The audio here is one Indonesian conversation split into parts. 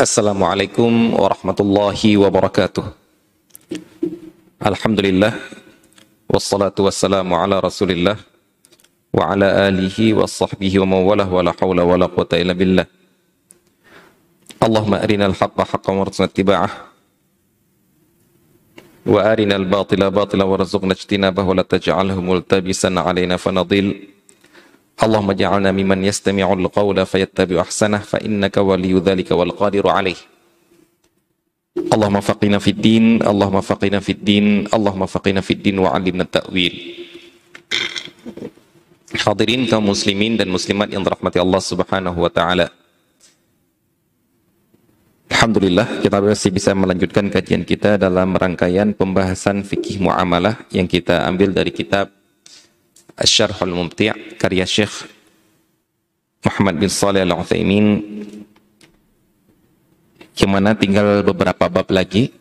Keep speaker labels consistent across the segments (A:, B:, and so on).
A: Assalamualaikum warahmatullahi wabarakatuh. Alhamdulillah wassalatu wassalamu ala Rasulillah wa ala alihi wa sahbihi wa mawalah wa la hawla wa la quwata illa billah. Allahumma arina al-haqqa haqqan warzuqna ittiba'ah wa arina al-batila batila warzuqna ijtinabah wa la taj'alhu multabisan alaina fanadil. Allahumma ja'alna mimman yastami'ul qawla fayattabi'u ahsanah fa innaka waliyu dhalika wal qadiru alaih. Allahumma faqina fid din, Allahumma faqina fid din, Allahumma faqina fid din wa 'allimna ta'wil. Hadirin kaum muslimin dan muslimat yang dirahmati Allah Subhanahu wa taala. Alhamdulillah kita masih bisa melanjutkan kajian kita dalam rangkaian pembahasan fikih muamalah yang kita ambil dari kitab Asy-Syarhul Mumti' karya Syekh Muhammad bin Saleh Al-Utsaimin yang mana tinggal beberapa bab lagi?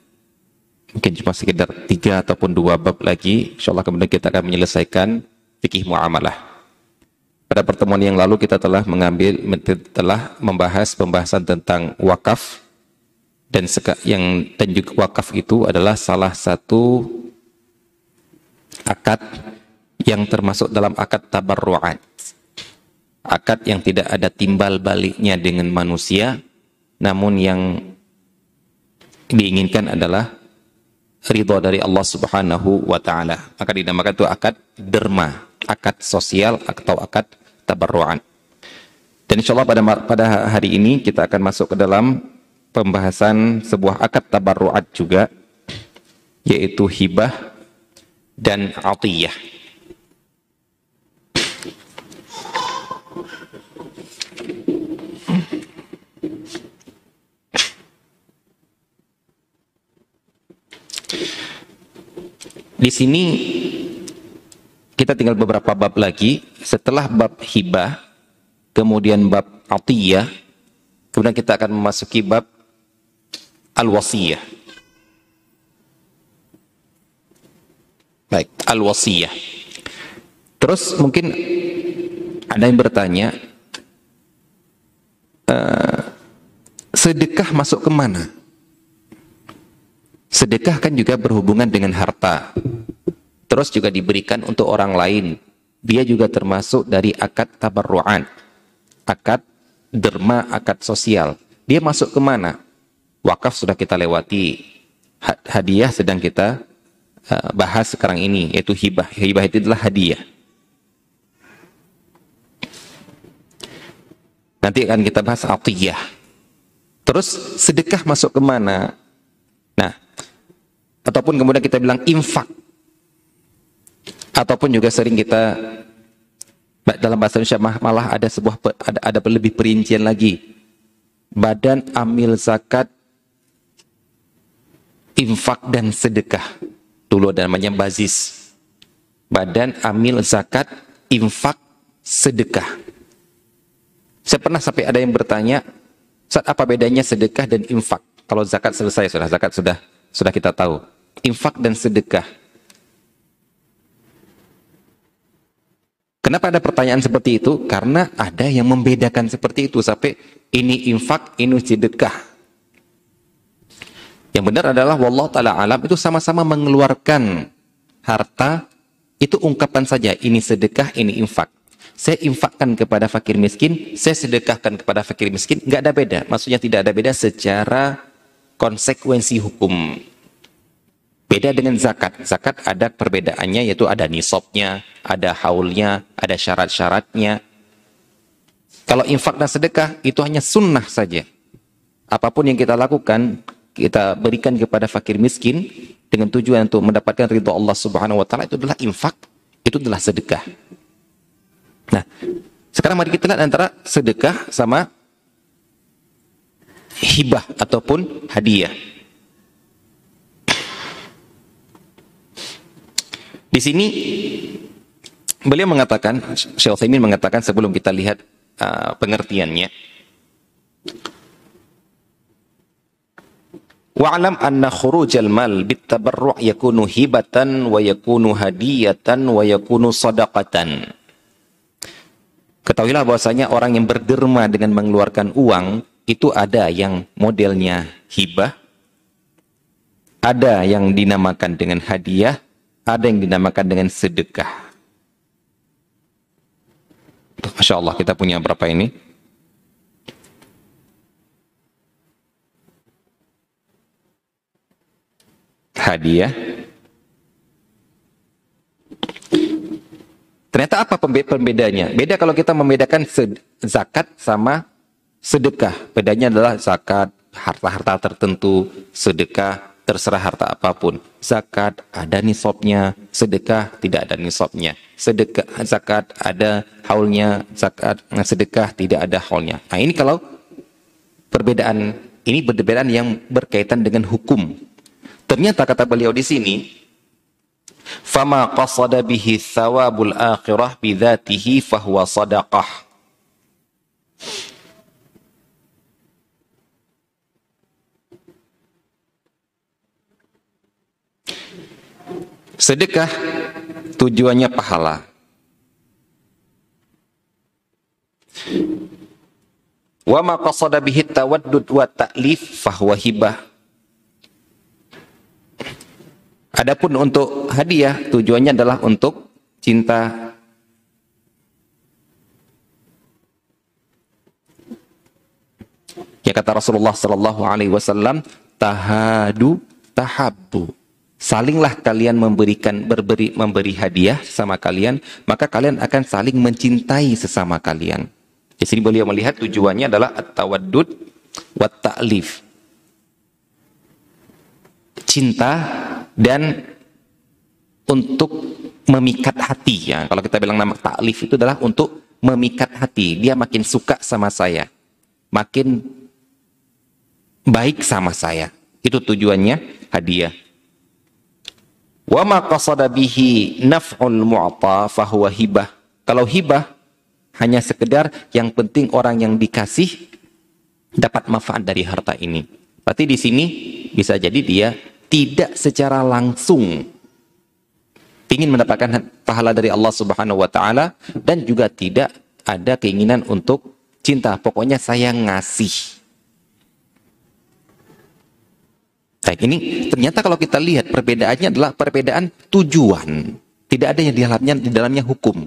A: Mungkin cuma sekitar tiga ataupun dua bab lagi. Insyaallah kemudian kita akan menyelesaikan fikih muamalah. Pada pertemuan yang lalu kita telah mengambil telah membahas pembahasan tentang wakaf. Dan yang dan wakaf itu adalah salah satu akad yang termasuk dalam akad tabarru'at. Akad yang tidak ada timbal baliknya dengan manusia, namun yang diinginkan adalah ridho dari Allah Subhanahu wa taala. Maka dinamakan itu akad derma, akad sosial atau akad tabarru'at. Dan insya Allah pada pada hari ini kita akan masuk ke dalam pembahasan sebuah akad tabarru'at juga yaitu hibah dan atiyah. Di sini kita tinggal beberapa bab lagi. Setelah bab hibah, kemudian bab atiyah, kemudian kita akan memasuki bab al-wasiyah. Baik, al-wasiyah. Terus mungkin ada yang bertanya, uh, sedekah masuk ke mana? Sedekah kan juga berhubungan dengan harta. Terus juga diberikan untuk orang lain. Dia juga termasuk dari akad tabarru'an. Akad derma, akad sosial. Dia masuk ke mana? Wakaf sudah kita lewati. Hadiah sedang kita uh, bahas sekarang ini, yaitu hibah. Hibah itu adalah hadiah. Nanti akan kita bahas atiyah. Terus sedekah masuk ke mana? Ataupun kemudian kita bilang infak. Ataupun juga sering kita dalam bahasa Indonesia malah ada sebuah ada, ada lebih perincian lagi. Badan amil zakat infak dan sedekah. Dulu ada namanya bazis. Badan amil zakat infak sedekah. Saya pernah sampai ada yang bertanya saat apa bedanya sedekah dan infak? Kalau zakat selesai sudah zakat sudah sudah kita tahu. Infak dan sedekah. Kenapa ada pertanyaan seperti itu? Karena ada yang membedakan seperti itu. Sampai ini infak, ini sedekah. Yang benar adalah wallah ta'ala alam itu sama-sama mengeluarkan harta itu ungkapan saja ini sedekah ini infak saya infakkan kepada fakir miskin saya sedekahkan kepada fakir miskin nggak ada beda maksudnya tidak ada beda secara konsekuensi hukum. Beda dengan zakat. Zakat ada perbedaannya yaitu ada nisabnya, ada haulnya, ada syarat-syaratnya. Kalau infak dan sedekah itu hanya sunnah saja. Apa pun yang kita lakukan, kita berikan kepada fakir miskin dengan tujuan untuk mendapatkan ridho Allah Subhanahu wa taala itu adalah infak, itu adalah sedekah. Nah, sekarang mari kita lihat antara sedekah sama hibah ataupun hadiah. Di sini beliau mengatakan, Syekh Utsaimin mengatakan sebelum kita lihat uh, pengertiannya. Wa'lam anna khurujal mal bitabarru' yakunu hibatan wa yakunu hadiyatan wa yakunu sadaqatan. Ketahuilah bahwasanya orang yang berderma dengan mengeluarkan uang itu ada yang modelnya hibah, ada yang dinamakan dengan hadiah, ada yang dinamakan dengan sedekah. Masya Allah kita punya berapa ini? Hadiah. Ternyata apa pembedanya? Beda kalau kita membedakan zakat sama sedekah. Bedanya adalah zakat harta-harta tertentu, sedekah terserah harta apa pun. Zakat ada nisabnya, sedekah tidak ada nisabnya. Sedekah zakat ada haulnya, zakat sedekah tidak ada haulnya. Nah, ini kalau perbedaan ini perbedaan yang berkaitan dengan hukum. Ternyata kata beliau di sini, fama qasada bihi thawabul akhirah bidzatihi fahuwa sadaqah. Sedekah tujuannya pahala. Wa ma qasada bihi tawaddud wa ta'lif fahuwa hibah. Adapun untuk hadiah tujuannya adalah untuk cinta Ya kata Rasulullah sallallahu alaihi wasallam, tahadu tahabbu salinglah kalian memberikan berberi memberi hadiah sama kalian, maka kalian akan saling mencintai sesama kalian. Di sini beliau melihat tujuannya adalah at-tawaddud wa ta'lif. Cinta dan untuk memikat hati ya. Kalau kita bilang nama ta'lif itu adalah untuk memikat hati. Dia makin suka sama saya. Makin baik sama saya. Itu tujuannya hadiah. Wa ma qasada bihi naf'ul mu'ta fahuwa hibah. Kalau hibah hanya sekedar yang penting orang yang dikasih dapat manfaat dari harta ini. Berarti di sini bisa jadi dia tidak secara langsung ingin mendapatkan pahala dari Allah Subhanahu wa taala dan juga tidak ada keinginan untuk cinta. Pokoknya saya ngasih. Baik, ini ternyata kalau kita lihat perbedaannya adalah perbedaan tujuan. Tidak ada yang di dalamnya, di dalamnya hukum.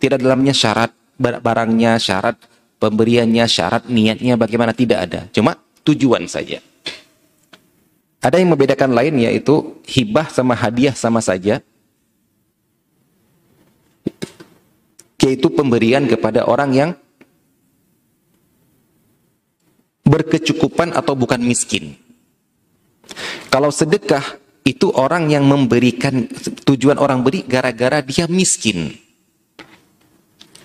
A: Tidak dalamnya syarat barangnya, syarat pemberiannya, syarat niatnya bagaimana tidak ada. Cuma tujuan saja. Ada yang membedakan lain yaitu hibah sama hadiah sama saja. Yaitu pemberian kepada orang yang berkecukupan atau bukan miskin. Kalau sedekah itu orang yang memberikan tujuan orang beri gara-gara dia miskin.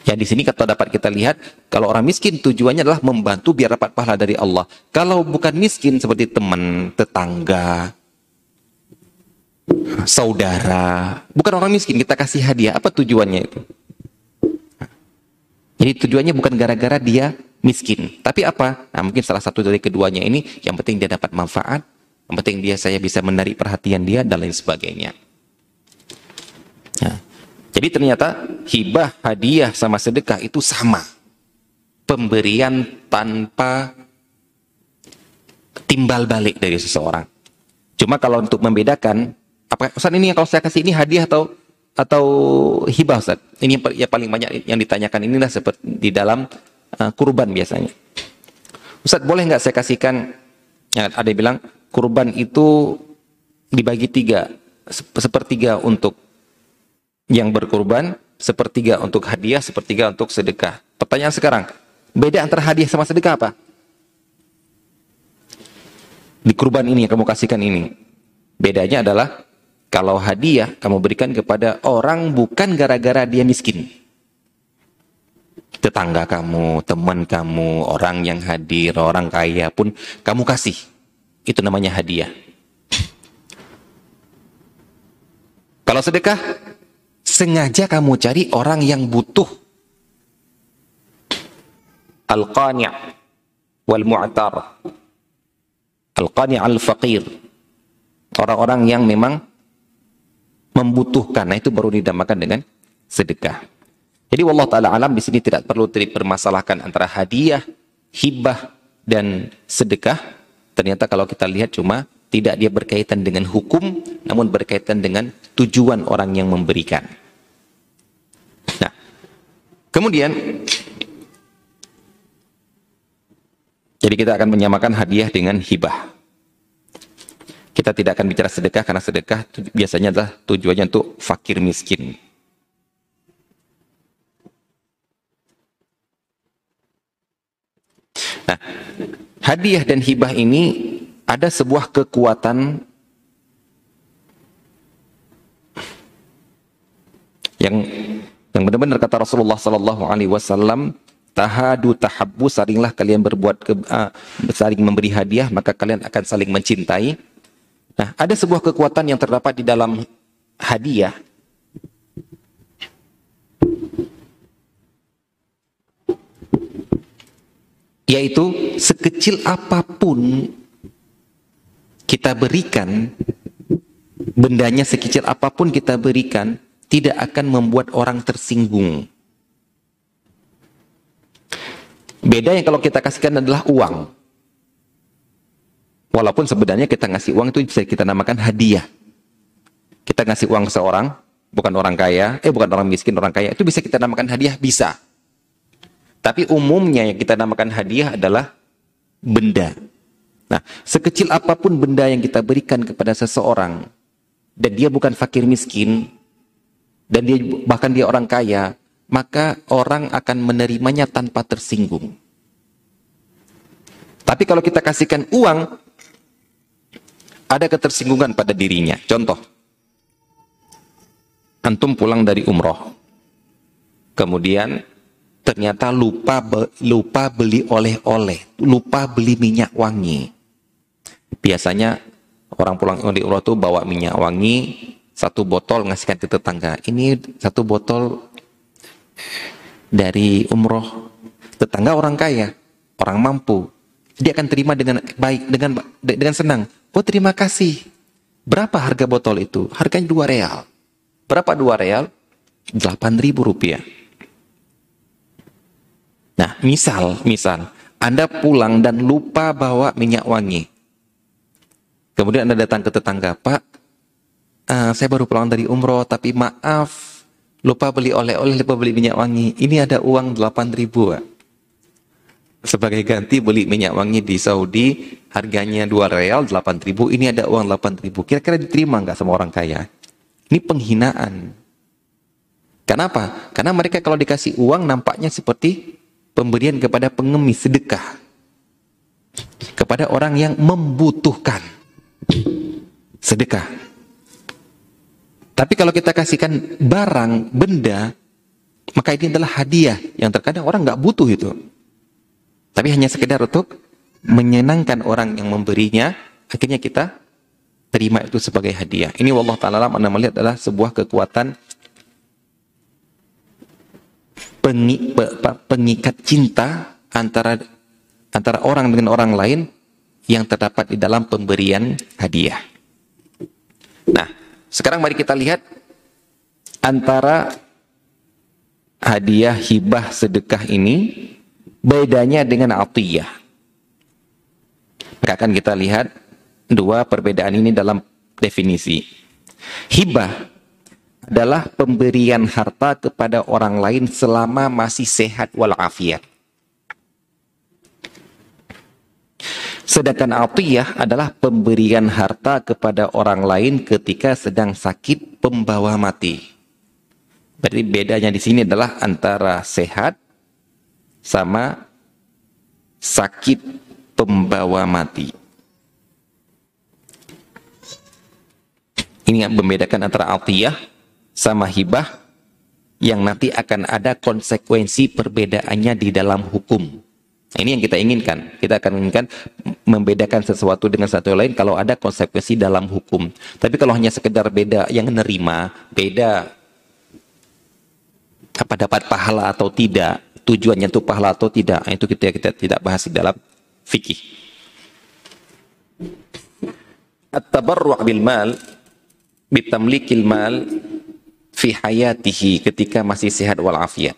A: Ya di sini kata dapat kita lihat kalau orang miskin tujuannya adalah membantu biar dapat pahala dari Allah. Kalau bukan miskin seperti teman, tetangga, saudara, bukan orang miskin kita kasih hadiah. Apa tujuannya itu? Jadi tujuannya bukan gara-gara dia miskin, tapi apa? Nah, mungkin salah satu dari keduanya ini yang penting dia dapat manfaat yang penting dia saya bisa menarik perhatian dia dan lain sebagainya. Ya. Jadi ternyata hibah, hadiah sama sedekah itu sama. Pemberian tanpa timbal balik dari seseorang. Cuma kalau untuk membedakan, apa Ustaz ini yang kalau saya kasih ini hadiah atau atau hibah Ustaz? Ini yang paling banyak yang ditanyakan inilah seperti di dalam uh, kurban biasanya. Ustaz boleh nggak saya kasihkan? Ya, ada yang bilang kurban itu dibagi tiga, sepertiga untuk yang berkurban, sepertiga untuk hadiah, sepertiga untuk sedekah. Pertanyaan sekarang, beda antara hadiah sama sedekah apa? Di kurban ini yang kamu kasihkan ini. Bedanya adalah kalau hadiah kamu berikan kepada orang bukan gara-gara dia miskin. Tetangga kamu, teman kamu, orang yang hadir, orang kaya pun kamu kasih itu namanya hadiah. Kalau sedekah, sengaja kamu cari orang yang butuh. Al-qani' wal mu'tar. Al-qani' al-faqir. Orang-orang yang memang membutuhkan. Nah itu baru dinamakan dengan sedekah. Jadi Allah Ta'ala alam di sini tidak perlu dipermasalahkan antara hadiah, hibah, dan sedekah ternyata kalau kita lihat cuma tidak dia berkaitan dengan hukum namun berkaitan dengan tujuan orang yang memberikan. Nah, kemudian jadi kita akan menyamakan hadiah dengan hibah. Kita tidak akan bicara sedekah karena sedekah biasanya adalah tujuannya untuk fakir miskin. Nah, hadiah dan hibah ini ada sebuah kekuatan yang yang benar-benar kata Rasulullah sallallahu alaihi wasallam tahadu tahabbu salinglah kalian berbuat ke, uh, saling memberi hadiah maka kalian akan saling mencintai. Nah ada sebuah kekuatan yang terdapat di dalam hadiah yaitu sekecil apa pun kita berikan bendanya sekecil apa pun kita berikan tidak akan membuat orang tersinggung. Beda yang kalau kita kasihkan adalah uang. Walaupun sebenarnya kita ngasih uang itu bisa kita namakan hadiah. Kita ngasih uang ke seorang bukan orang kaya eh bukan orang miskin orang kaya itu bisa kita namakan hadiah bisa tapi umumnya yang kita namakan hadiah adalah benda. Nah, sekecil apa pun benda yang kita berikan kepada seseorang, dan dia bukan fakir miskin, dan dia bahkan dia orang kaya, maka orang akan menerimanya tanpa tersinggung. Tapi kalau kita kasihkan uang, ada ketersinggungan pada dirinya. Contoh, antum pulang dari umroh, kemudian ternyata lupa lupa beli oleh-oleh, lupa beli minyak wangi. Biasanya orang pulang dari umroh itu bawa minyak wangi satu botol ngasihkan ke tetangga. Ini satu botol dari umroh tetangga orang kaya, orang mampu. Dia akan terima dengan baik, dengan dengan senang. Oh terima kasih. Berapa harga botol itu? Harganya dua real. Berapa dua real? Delapan ribu rupiah. Nah, misal, misal, Anda pulang dan lupa bawa minyak wangi. Kemudian Anda datang ke tetangga, Pak, uh, saya baru pulang dari umroh, tapi maaf, lupa beli oleh-oleh, lupa beli minyak wangi. Ini ada uang 8 ribu, Pak. Sebagai ganti beli minyak wangi di Saudi, harganya 2 real, 8 ribu. Ini ada uang 8 ribu. Kira-kira diterima nggak sama orang kaya? Ini penghinaan. Kenapa? Karena mereka kalau dikasih uang nampaknya seperti pemberian kepada pengemis sedekah kepada orang yang membutuhkan sedekah. Tapi kalau kita kasihkan barang, benda, maka ini adalah hadiah yang terkadang orang nggak butuh itu. Tapi hanya sekedar untuk menyenangkan orang yang memberinya, akhirnya kita terima itu sebagai hadiah. Ini Allah Ta'ala anda melihat adalah sebuah kekuatan pengi, pengikat cinta antara antara orang dengan orang lain yang terdapat di dalam pemberian hadiah. Nah, sekarang mari kita lihat antara hadiah, hibah, sedekah ini bedanya dengan atiyah. Maka akan kita lihat dua perbedaan ini dalam definisi. Hibah adalah pemberian harta kepada orang lain selama masih sehat walafiat. Sedangkan atiyah adalah pemberian harta kepada orang lain ketika sedang sakit pembawa mati. Berarti bedanya di sini adalah antara sehat sama sakit pembawa mati. Ini yang membedakan antara atiyah sama hibah yang nanti akan ada konsekuensi perbedaannya di dalam hukum. Nah, ini yang kita inginkan. Kita akan inginkan membedakan sesuatu dengan satu lain kalau ada konsekuensi dalam hukum. Tapi kalau hanya sekedar beda yang menerima, beda apa dapat pahala atau tidak, tujuannya itu pahala atau tidak, nah, itu kita kita tidak bahas di dalam fikih. At-tabarru' bil mal bitamlikil mal fi hayatihi ketika masih sehat walafiat.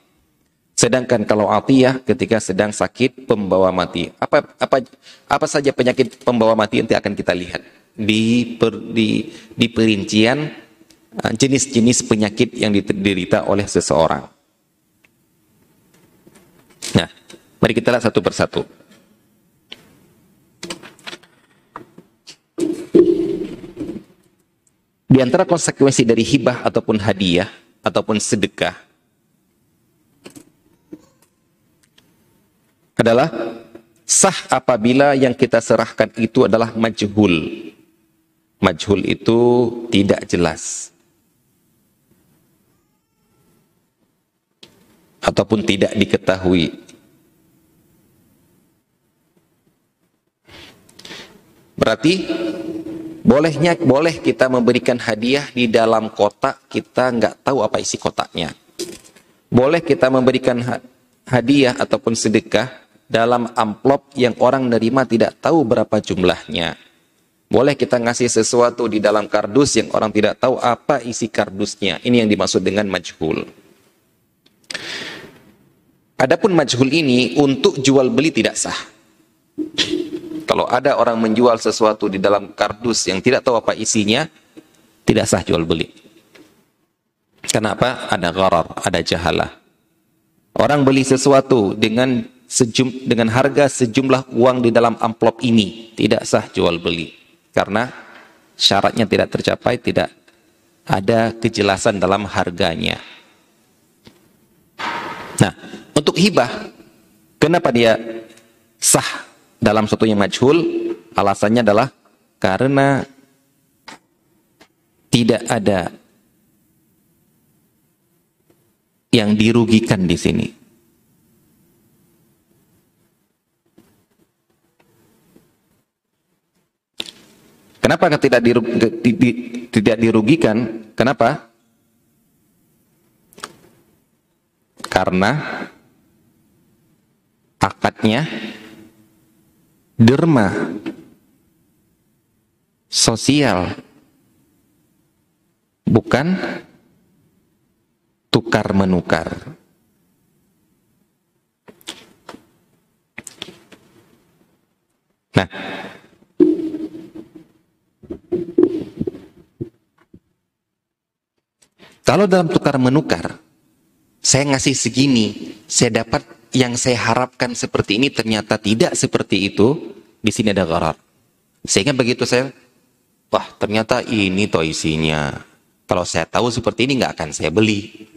A: Sedangkan kalau atiyah ketika sedang sakit pembawa mati. Apa apa apa saja penyakit pembawa mati nanti akan kita lihat di per, di di perincian uh, jenis-jenis penyakit yang diderita oleh seseorang. Nah, mari kita lihat satu persatu. Di antara konsekuensi dari hibah ataupun hadiah ataupun sedekah adalah sah apabila yang kita serahkan itu adalah majhul. Majhul itu tidak jelas. Ataupun tidak diketahui. Berarti bolehnya boleh kita memberikan hadiah di dalam kotak kita nggak tahu apa isi kotaknya. Boleh kita memberikan hadiah ataupun sedekah dalam amplop yang orang nerima tidak tahu berapa jumlahnya. Boleh kita ngasih sesuatu di dalam kardus yang orang tidak tahu apa isi kardusnya. Ini yang dimaksud dengan majhul. Adapun majhul ini untuk jual beli tidak sah. Kalau ada orang menjual sesuatu di dalam kardus yang tidak tahu apa isinya, tidak sah jual beli. Kenapa? Ada gharar, ada jahalah. Orang beli sesuatu dengan sejum, dengan harga sejumlah uang di dalam amplop ini tidak sah jual beli karena syaratnya tidak tercapai tidak ada kejelasan dalam harganya nah untuk hibah kenapa dia sah dalam suatu yang majhul alasannya adalah karena tidak ada yang dirugikan di sini Kenapa tidak, tidak dirugikan? Kenapa? Karena akadnya derma sosial bukan tukar menukar. Nah, Kalau dalam tukar menukar, saya ngasih segini, saya dapat yang saya harapkan seperti ini ternyata tidak seperti itu, di sini ada gharar. Sehingga begitu saya, wah ternyata ini toh isinya. Kalau saya tahu seperti ini nggak akan saya beli.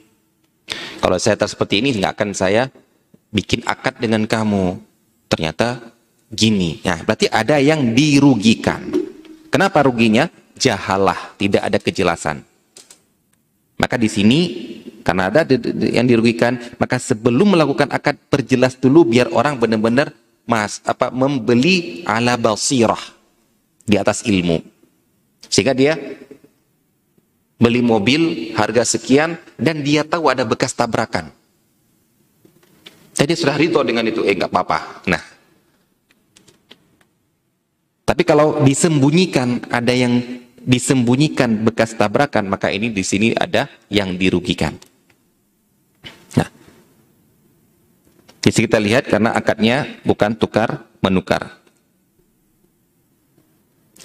A: Kalau saya tahu seperti ini nggak akan saya bikin akad dengan kamu. Ternyata gini. Nah, berarti ada yang dirugikan. Kenapa ruginya? Jahalah, tidak ada kejelasan. Maka di sini karena ada yang dirugikan, maka sebelum melakukan akad perjelas dulu biar orang benar-benar mas apa membeli ala basirah di atas ilmu. Sehingga dia beli mobil harga sekian dan dia tahu ada bekas tabrakan. Jadi sudah rito dengan itu, eh nggak apa-apa. Nah, tapi kalau disembunyikan ada yang disembunyikan bekas tabrakan, maka ini di sini ada yang dirugikan. Sini kita lihat karena akadnya bukan tukar menukar.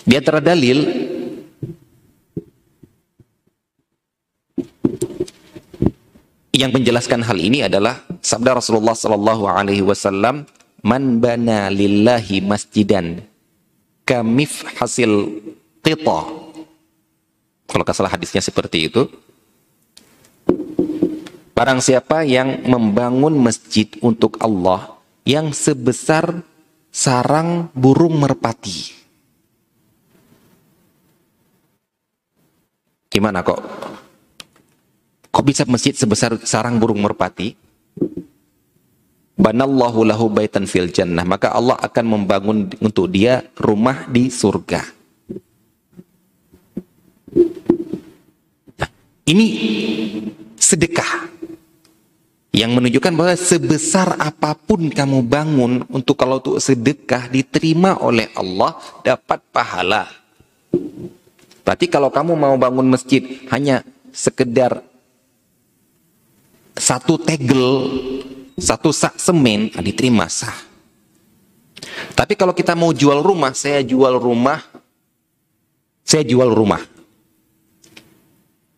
A: Di antara dalil yang menjelaskan hal ini adalah sabda Rasulullah sallallahu alaihi wasallam, "Man bana lillahi masjidan kamif hasil qita kalau salah hadisnya seperti itu. Barang siapa yang membangun masjid untuk Allah yang sebesar sarang burung merpati. Gimana kok? Kok bisa masjid sebesar sarang burung merpati? Banallahu lahu baitan fil jannah. Maka Allah akan membangun untuk dia rumah di surga. Ini sedekah yang menunjukkan bahwa sebesar apa pun kamu bangun untuk kalau untuk sedekah diterima oleh Allah dapat pahala. Berarti kalau kamu mau bangun masjid hanya sekedar satu tegel satu sak semen ah, diterima sah. Tapi kalau kita mau jual rumah, saya jual rumah, saya jual rumah.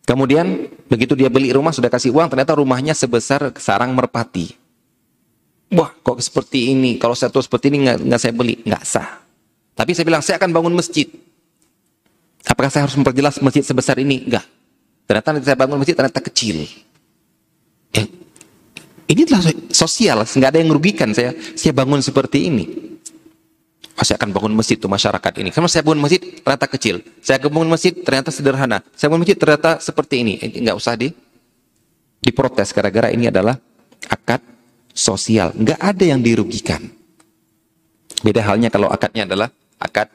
A: Kemudian begitu dia beli rumah sudah kasih uang, ternyata rumahnya sebesar sarang merpati. Wah, kok seperti ini? Kalau saya tahu seperti ini nggak, nggak saya beli, nggak sah. Tapi saya bilang saya akan bangun masjid. Apakah saya harus memperjelas masjid sebesar ini? Enggak. Ternyata saya bangun masjid ternyata kecil. Ya, ini adalah sosial, nggak ada yang merugikan saya. Saya bangun seperti ini. Saya akan bangun masjid untuk masyarakat ini. Karena saya bangun masjid ternyata kecil. Saya bangun masjid ternyata sederhana. Saya bangun masjid ternyata seperti ini. Ini nggak usah di diprotes gara-gara ini adalah akad sosial. Nggak ada yang dirugikan. Beda halnya kalau akadnya adalah akad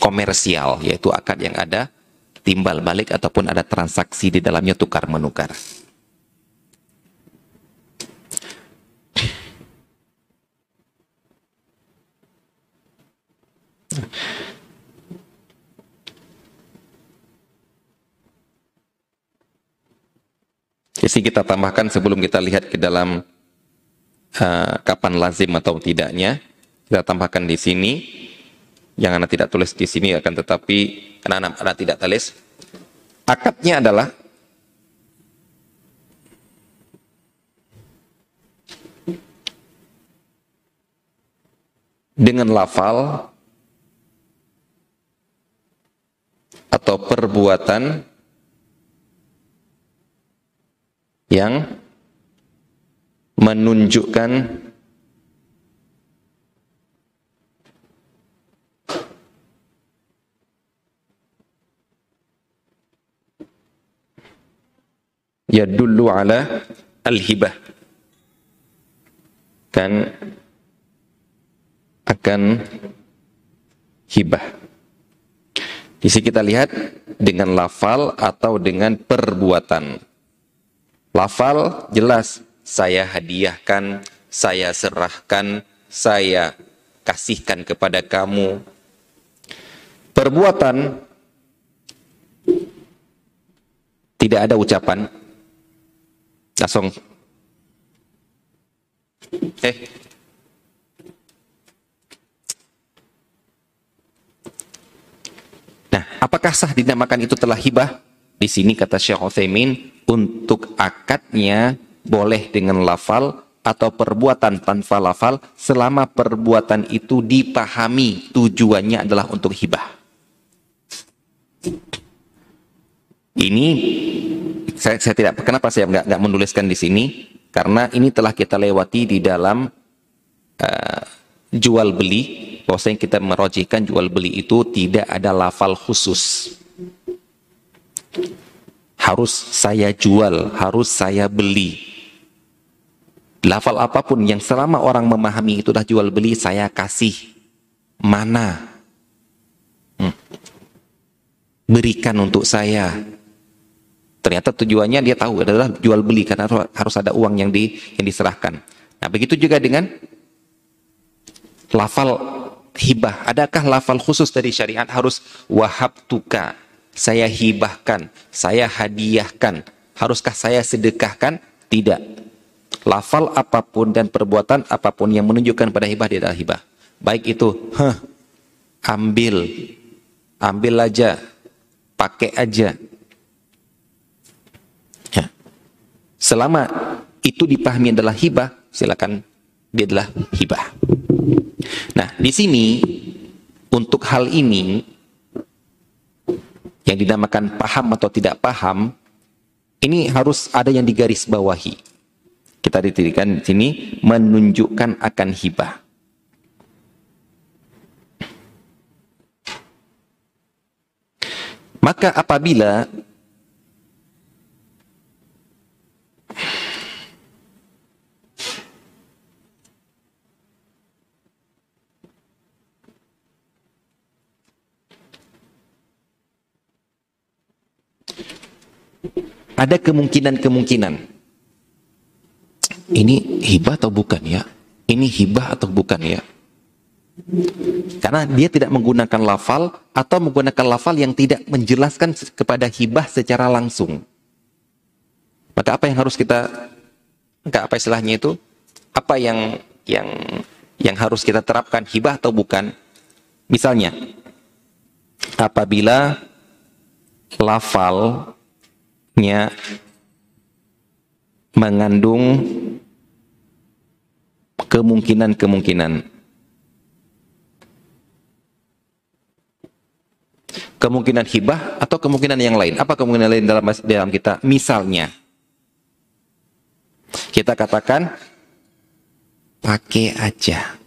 A: komersial, yaitu akad yang ada timbal balik ataupun ada transaksi di dalamnya tukar menukar. Jadi kita tambahkan sebelum kita lihat ke dalam uh, kapan lazim atau tidaknya, kita tambahkan di sini. Yang anak tidak tulis di sini akan tetapi anak-anak anak tidak tulis. Akadnya adalah dengan lafal atau perbuatan yang menunjukkan ya dulu ala al-hibah kan akan hibah. Di sini kita lihat dengan lafal atau dengan perbuatan. Lafal jelas saya hadiahkan, saya serahkan, saya kasihkan kepada kamu. Perbuatan tidak ada ucapan. Langsung eh Nah, apakah sah dinamakan itu telah hibah? Di sini kata Syekh Utsaimin untuk akadnya boleh dengan lafal atau perbuatan tanpa lafal selama perbuatan itu dipahami tujuannya adalah untuk hibah. Ini saya, saya tidak kenapa saya nggak nggak menuliskan di sini karena ini telah kita lewati di dalam uh, jual beli bahwasanya kita merojikan jual beli itu tidak ada lafal khusus harus saya jual, harus saya beli. Lafal apa pun yang selama orang memahami itu dah jual beli, saya kasih. Mana? Hmm. Berikan untuk saya. Ternyata tujuannya dia tahu adalah jual beli karena harus ada uang yang di yang diserahkan. Nah, begitu juga dengan lafal hibah. Adakah lafal khusus dari syariat harus wahab tuka saya hibahkan, saya hadiahkan. Haruskah saya sedekahkan? Tidak. Lafal apa pun dan perbuatan apa pun yang menunjukkan pada hibah dia adalah hibah. Baik itu, huh, ambil, ambil aja, pakai aja. Ya. Selama itu dipahami adalah hibah, silakan dia adalah hibah. Nah, di sini untuk hal ini yang dinamakan paham atau tidak paham, ini harus ada yang digaris bawahi. Kita ditirikan di sini menunjukkan akan hibah. Maka apabila ada kemungkinan-kemungkinan. Ini hibah atau bukan ya? Ini hibah atau bukan ya? Karena dia tidak menggunakan lafal atau menggunakan lafal yang tidak menjelaskan kepada hibah secara langsung. Maka apa yang harus kita enggak apa istilahnya itu? Apa yang yang yang harus kita terapkan hibah atau bukan? Misalnya, apabila lafalnya mengandung kemungkinan-kemungkinan kemungkinan hibah atau kemungkinan yang lain. Apa kemungkinan lain dalam dalam kita? Misalnya, kita katakan pakai aja.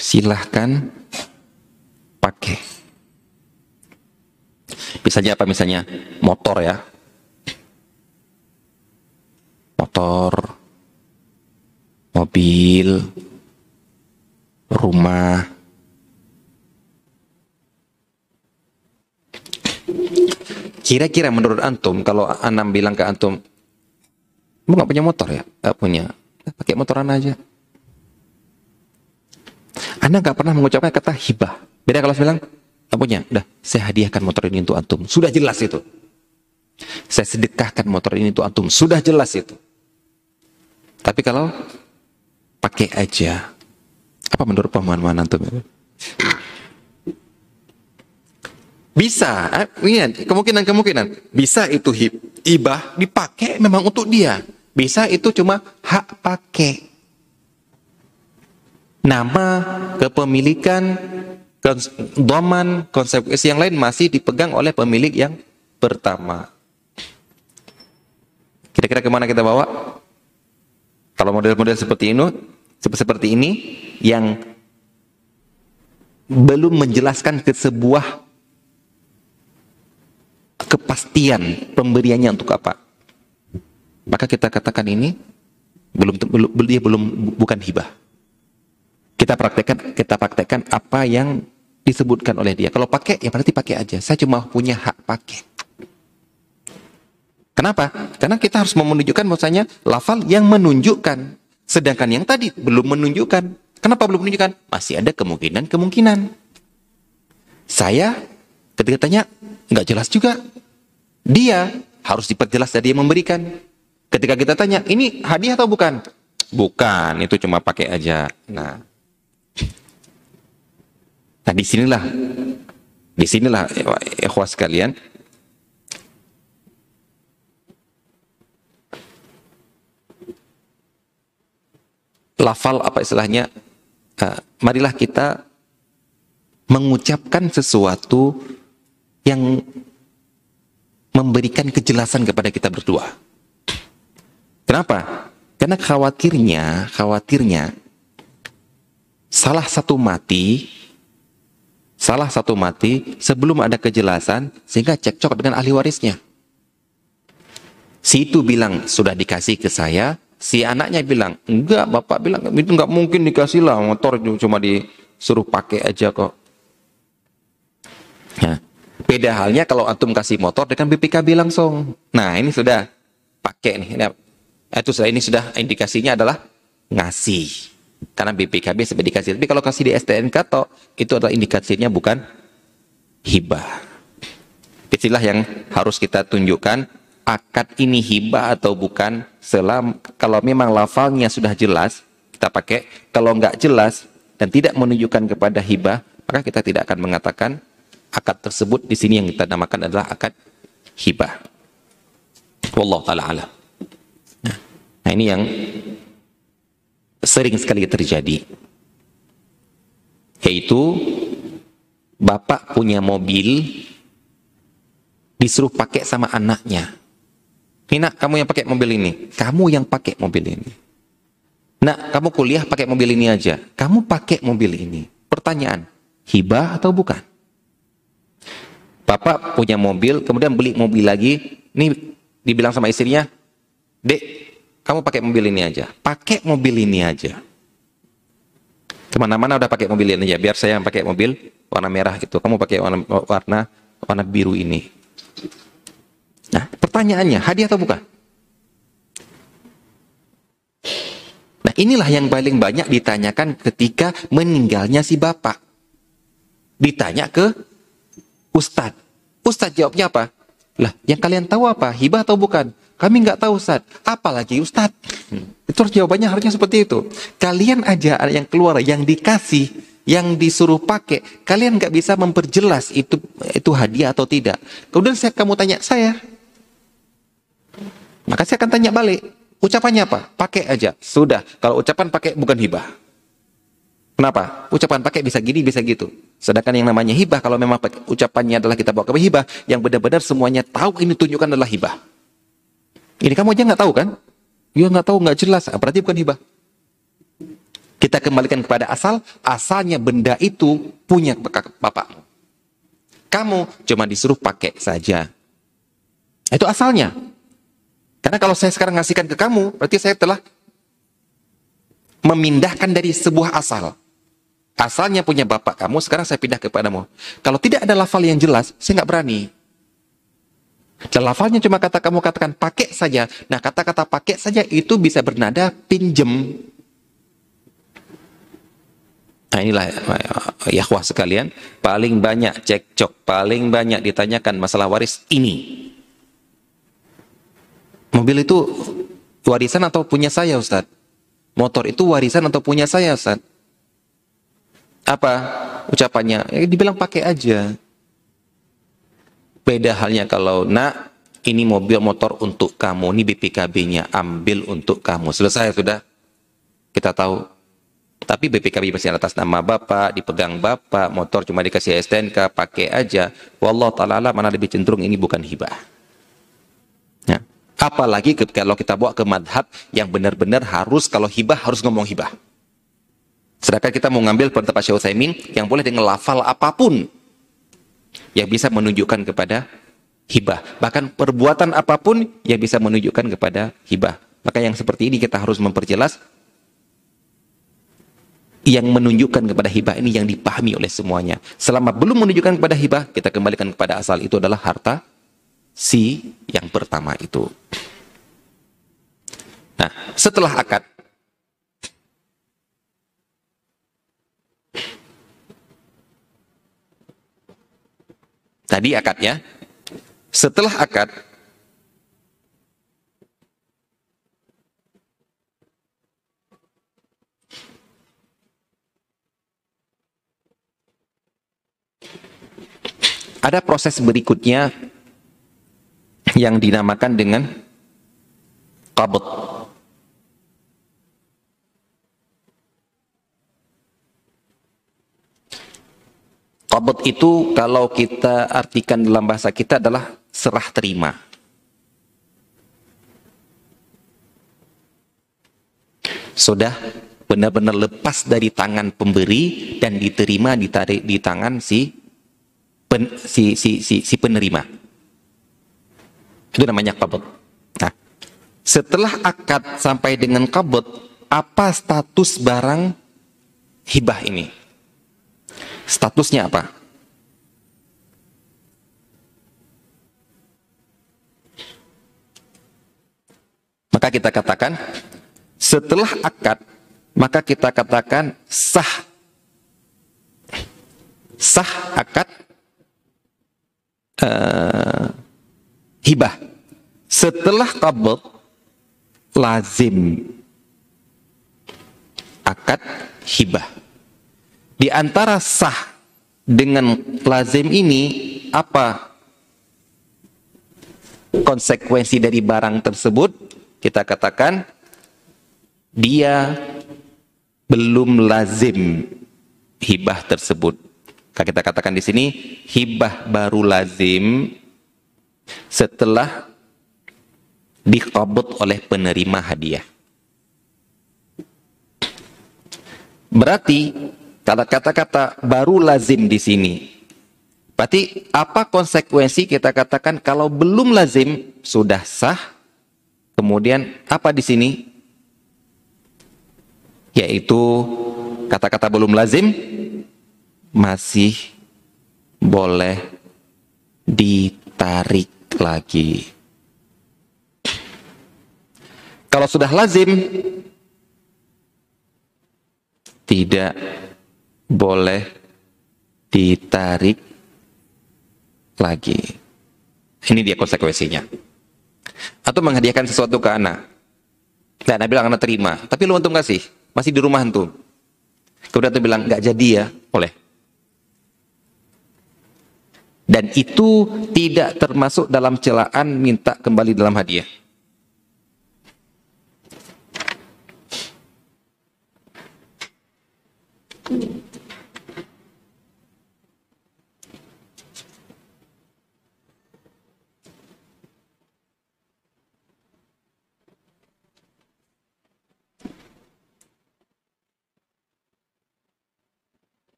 A: Silahkan pakai. Misalnya apa misalnya? Motor ya. Motor, mobil, rumah. Kira-kira menurut antum, kalau Anam bilang ke antum, kamu nggak punya motor ya? Gak punya. Pakai motoran aja. Anda nggak pernah mengucapkan kata hibah. Beda kalau saya bilang, punya. Udah, saya hadiahkan motor ini untuk antum. Sudah jelas itu. Saya sedekahkan motor ini untuk antum. Sudah jelas itu. Tapi kalau pakai aja, apa menurut pemahaman antum? Bisa, eh, kemungkinan-kemungkinan. Bisa itu hibah dipakai memang untuk dia. Bisa itu cuma hak pakai. Nama, kepemilikan, doman, konsekuensi yang lain masih dipegang oleh pemilik yang pertama. Kira-kira ke mana kita bawa? Kalau model-model seperti ini, seperti ini yang belum menjelaskan ke sebuah kepastian pemberiannya untuk apa. Maka kita katakan ini belum belum dia belum bukan hibah. Kita praktekkan kita praktekkan apa yang disebutkan oleh dia. Kalau pakai ya berarti pakai aja. Saya cuma punya hak pakai. Kenapa? Karena kita harus menunjukkan bahwasanya lafal yang menunjukkan. Sedangkan yang tadi belum menunjukkan. Kenapa belum menunjukkan? Masih ada kemungkinan-kemungkinan. Saya ketika tanya, nggak jelas juga. Dia harus diperjelas dari yang memberikan. Ketika kita tanya, ini hadiah atau bukan? Bukan, itu cuma pakai aja. Nah, nah di sinilah, di sinilah ikhwas sekalian, lafal apa istilahnya, uh, marilah kita mengucapkan sesuatu yang memberikan kejelasan kepada kita berdua. Kenapa? Karena khawatirnya, khawatirnya salah satu mati, salah satu mati sebelum ada kejelasan sehingga cekcok dengan ahli warisnya. Si itu bilang sudah dikasih ke saya, si anaknya bilang enggak, bapak bilang itu enggak mungkin dikasih lah motor cuma disuruh pakai aja kok. Nah, Beda halnya kalau antum kasih motor dengan BPKB langsung. Nah, ini sudah pakai nih. Ini, itu sudah ini sudah indikasinya adalah ngasih. Karena BPKB sampai dikasih. Tapi kalau kasih di STNK toh, itu adalah indikasinya bukan hibah. Itulah yang harus kita tunjukkan akad ini hibah atau bukan selam kalau memang lafalnya sudah jelas kita pakai kalau nggak jelas dan tidak menunjukkan kepada hibah maka kita tidak akan mengatakan akad tersebut di sini yang kita namakan adalah akad hibah. Wallahu taala alam. Nah, ini yang sering sekali terjadi. Yaitu bapak punya mobil disuruh pakai sama anaknya. Nina, kamu yang pakai mobil ini. Kamu yang pakai mobil ini. Nak, kamu kuliah pakai mobil ini aja. Kamu pakai mobil ini. Pertanyaan, hibah atau bukan? Bapak punya mobil, kemudian beli mobil lagi. Ini dibilang sama istrinya, Dek, kamu pakai mobil ini aja. Pakai mobil ini aja. Ke mana-mana udah pakai mobil ini aja. Biar saya yang pakai mobil warna merah itu. Kamu pakai warna warna warna biru ini. Nah, pertanyaannya, hadiah atau bukan? Nah, inilah yang paling banyak ditanyakan ketika meninggalnya si bapak. Ditanya ke ustadz. Ustadz jawabnya apa? Lah, yang kalian tahu apa? Hibah atau bukan? Kami nggak tahu Ustadz. Apalagi Ustadz. Hmm. Itu jawabannya harusnya seperti itu. Kalian aja yang keluar, yang dikasih, yang disuruh pakai, kalian nggak bisa memperjelas itu itu hadiah atau tidak. Kemudian saya kamu tanya saya, maka saya akan tanya balik. Ucapannya apa? Pakai aja. Sudah. Kalau ucapan pakai bukan hibah. Kenapa? Ucapan pakai bisa gini, bisa gitu. Sedangkan yang namanya hibah, kalau memang ucapannya adalah kita bawa ke hibah, yang benar-benar semuanya tahu ini tunjukkan adalah hibah. Ini kamu aja nggak tahu kan? Ya nggak tahu, nggak jelas. Ah, berarti bukan hibah. Kita kembalikan kepada asal, asalnya benda itu punya bapakmu. Kamu cuma disuruh pakai saja. Itu asalnya. Karena kalau saya sekarang ngasihkan ke kamu, berarti saya telah memindahkan dari sebuah asal. Asalnya punya bapak kamu, sekarang saya pindah kepadamu. Kalau tidak ada lafal yang jelas, saya nggak berani. Dan lafalnya cuma kata kamu katakan pakai saja. Nah kata-kata pakai saja itu bisa bernada pinjem. Nah inilah ya wah sekalian, paling banyak cekcok, paling banyak ditanyakan masalah waris ini. Mobil itu warisan atau punya saya Ustaz? Motor itu warisan atau punya saya Ustaz? apa ucapannya? Ya, dibilang pakai aja. Beda halnya kalau nak ini mobil motor untuk kamu, ini BPKB-nya ambil untuk kamu. Selesai sudah. Kita tahu. Tapi BPKB masih atas nama bapak, dipegang bapak, motor cuma dikasih STNK, pakai aja. Wallah ta'ala mana lebih cenderung ini bukan hibah. Ya. Apalagi kalau kita bawa ke madhab yang benar-benar harus kalau hibah harus ngomong hibah. Sedangkan kita mau ngambil pendapat Syekh Utsaimin yang boleh dengan lafal apa pun yang bisa menunjukkan kepada hibah. Bahkan perbuatan apa pun yang bisa menunjukkan kepada hibah. Maka yang seperti ini kita harus memperjelas yang menunjukkan kepada hibah ini yang dipahami oleh semuanya. Selama belum menunjukkan kepada hibah, kita kembalikan kepada asal itu adalah harta si yang pertama itu. Nah, setelah akad, Tadi akadnya. Setelah akad, ada proses berikutnya yang dinamakan dengan qabd. Qabd itu kalau kita artikan dalam bahasa kita adalah serah terima. Sudah benar-benar lepas dari tangan pemberi dan diterima ditarik di tangan si pen, si, si, si, si penerima. Itu namanya qabd. Nah, setelah akad sampai dengan qabd, apa status barang hibah ini? Statusnya apa? Maka kita katakan setelah akad maka kita katakan sah sah akad uh, hibah. Setelah qabd lazim akad hibah. Di antara sah dengan lazim ini apa konsekuensi dari barang tersebut? Kita katakan dia belum lazim hibah tersebut. Kita katakan di sini hibah baru lazim setelah dikabut oleh penerima hadiah. Berarti kalau kata-kata baru lazim di sini. Berarti apa konsekuensi kita katakan kalau belum lazim sudah sah. Kemudian apa di sini? Yaitu kata-kata belum lazim masih boleh ditarik lagi. Kalau sudah lazim tidak boleh ditarik lagi. Ini dia konsekuensinya. Atau menghadiahkan sesuatu ke anak. Nah, Nabi bilang anak terima, tapi lu antum kasih, masih di rumah antum. Kemudian antum bilang nggak jadi ya, boleh. Dan itu tidak termasuk dalam celaan minta kembali dalam hadiah.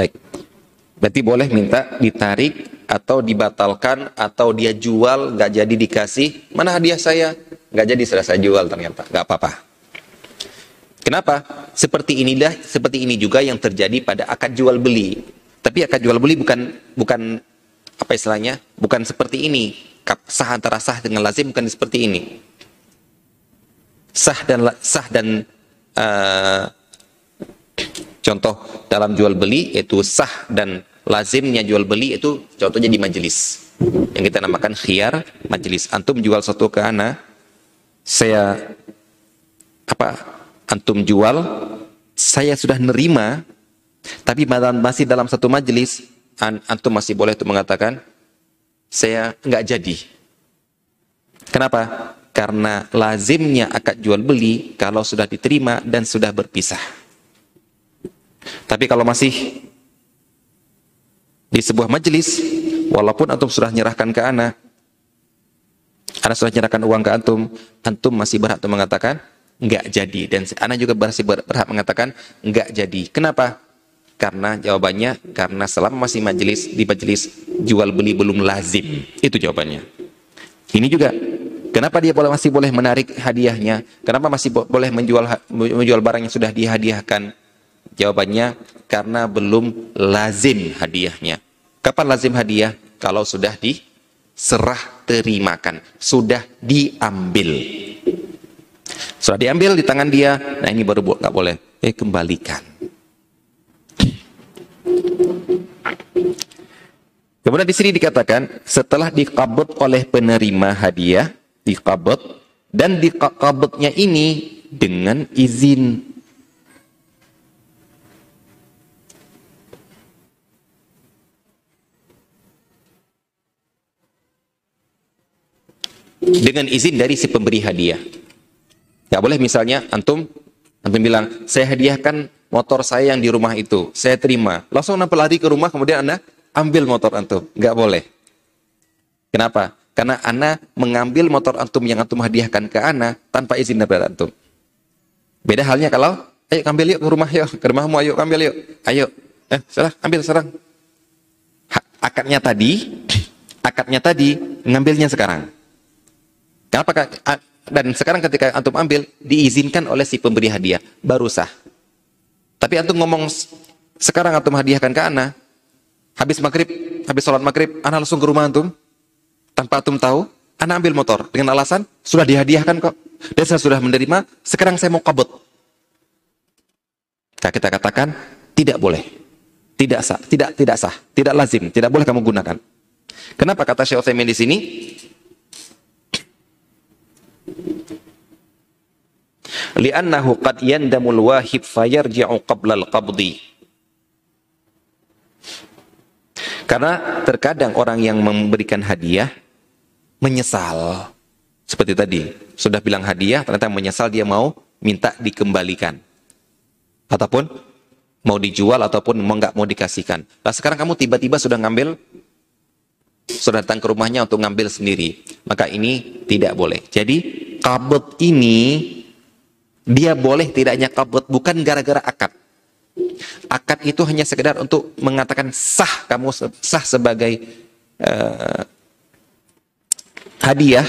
A: Baik. Berarti boleh minta ditarik atau dibatalkan atau dia jual nggak jadi dikasih mana hadiah saya nggak jadi sudah saya jual ternyata nggak apa-apa. Kenapa? Seperti inilah seperti ini juga yang terjadi pada akad jual beli. Tapi akad jual beli bukan bukan apa istilahnya bukan seperti ini sah antara sah dengan lazim bukan seperti ini sah dan sah dan uh, Contoh dalam jual beli yaitu sah dan lazimnya jual beli itu contohnya di majelis. Yang kita namakan khiyar majelis. Antum jual satu ke ana, saya apa? Antum jual, saya sudah nerima, tapi masih dalam satu majelis, antum masih boleh itu mengatakan saya nggak jadi. Kenapa? Karena lazimnya akad jual beli kalau sudah diterima dan sudah berpisah. Tapi kalau masih di sebuah majelis, walaupun antum sudah menyerahkan ke ana, ana sudah menyerahkan uang ke antum, antum masih berhak untuk mengatakan enggak jadi dan ana juga masih berhak mengatakan enggak jadi. Kenapa? Karena jawabannya karena selama masih majelis di majelis jual beli belum lazim. Itu jawabannya. Ini juga Kenapa dia boleh masih boleh menarik hadiahnya? Kenapa masih boleh menjual menjual barang yang sudah dihadiahkan? Jawabannya karena belum lazim hadiahnya. Kapan lazim hadiah? Kalau sudah diserah terimakan, sudah diambil. Sudah diambil di tangan dia, nah ini baru nggak boleh. Eh kembalikan. Kemudian di sini dikatakan setelah dikabut oleh penerima hadiah, dikabut dan dikabutnya ini dengan izin dengan izin dari si pemberi hadiah. Ya boleh misalnya antum antum bilang, "Saya hadiahkan motor saya yang di rumah itu." Saya terima. Langsung antum lari ke rumah kemudian Anda ambil motor antum. Enggak boleh. Kenapa? Karena Anda mengambil motor antum yang antum hadiahkan ke Anda tanpa izin dari antum. Beda halnya kalau, ayo ambil yuk ke rumah yuk, ke rumahmu ayo ambil yuk. Ayo. Eh, salah, ambil sekarang. Akadnya tadi, akadnya tadi, ngambilnya sekarang. Kenapa? Dan sekarang ketika antum ambil, diizinkan oleh si pemberi hadiah, baru sah. Tapi antum ngomong, sekarang antum hadiahkan ke ana, habis maghrib, habis sholat maghrib, ana langsung ke rumah antum, tanpa antum tahu, ana ambil motor, dengan alasan, sudah dihadiahkan kok, dan saya sudah menerima, sekarang saya mau kabut. Nah, kita katakan, tidak boleh. Tidak sah, tidak tidak sah, tidak lazim, tidak boleh kamu gunakan. Kenapa kata Syekh Utsaimin di sini? Li'annahu qad yandamul wahib fayarji'u qabla al-qabdi karena terkadang orang yang memberikan hadiah menyesal seperti tadi sudah bilang hadiah ternyata menyesal dia mau minta dikembalikan ataupun mau dijual ataupun mau nggak mau dikasihkan. Nah sekarang kamu tiba-tiba sudah ngambil sudah datang ke rumahnya untuk ngambil sendiri. Maka ini tidak boleh. Jadi kabut ini dia boleh tidaknya kabut bukan gara-gara akad. Akad itu hanya sekedar untuk mengatakan sah kamu sah sebagai uh, hadiah.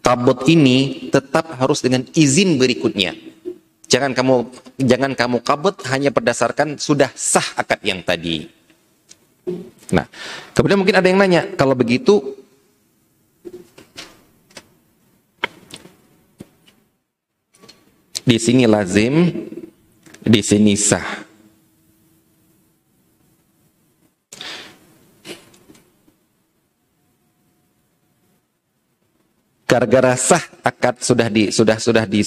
A: Kabut ini tetap harus dengan izin berikutnya. Jangan kamu jangan kamu kabut hanya berdasarkan sudah sah akad yang tadi. Nah, kemudian mungkin ada yang nanya, kalau begitu di sini lazim, di sini sah. Gara-gara sah akad sudah di sudah sudah di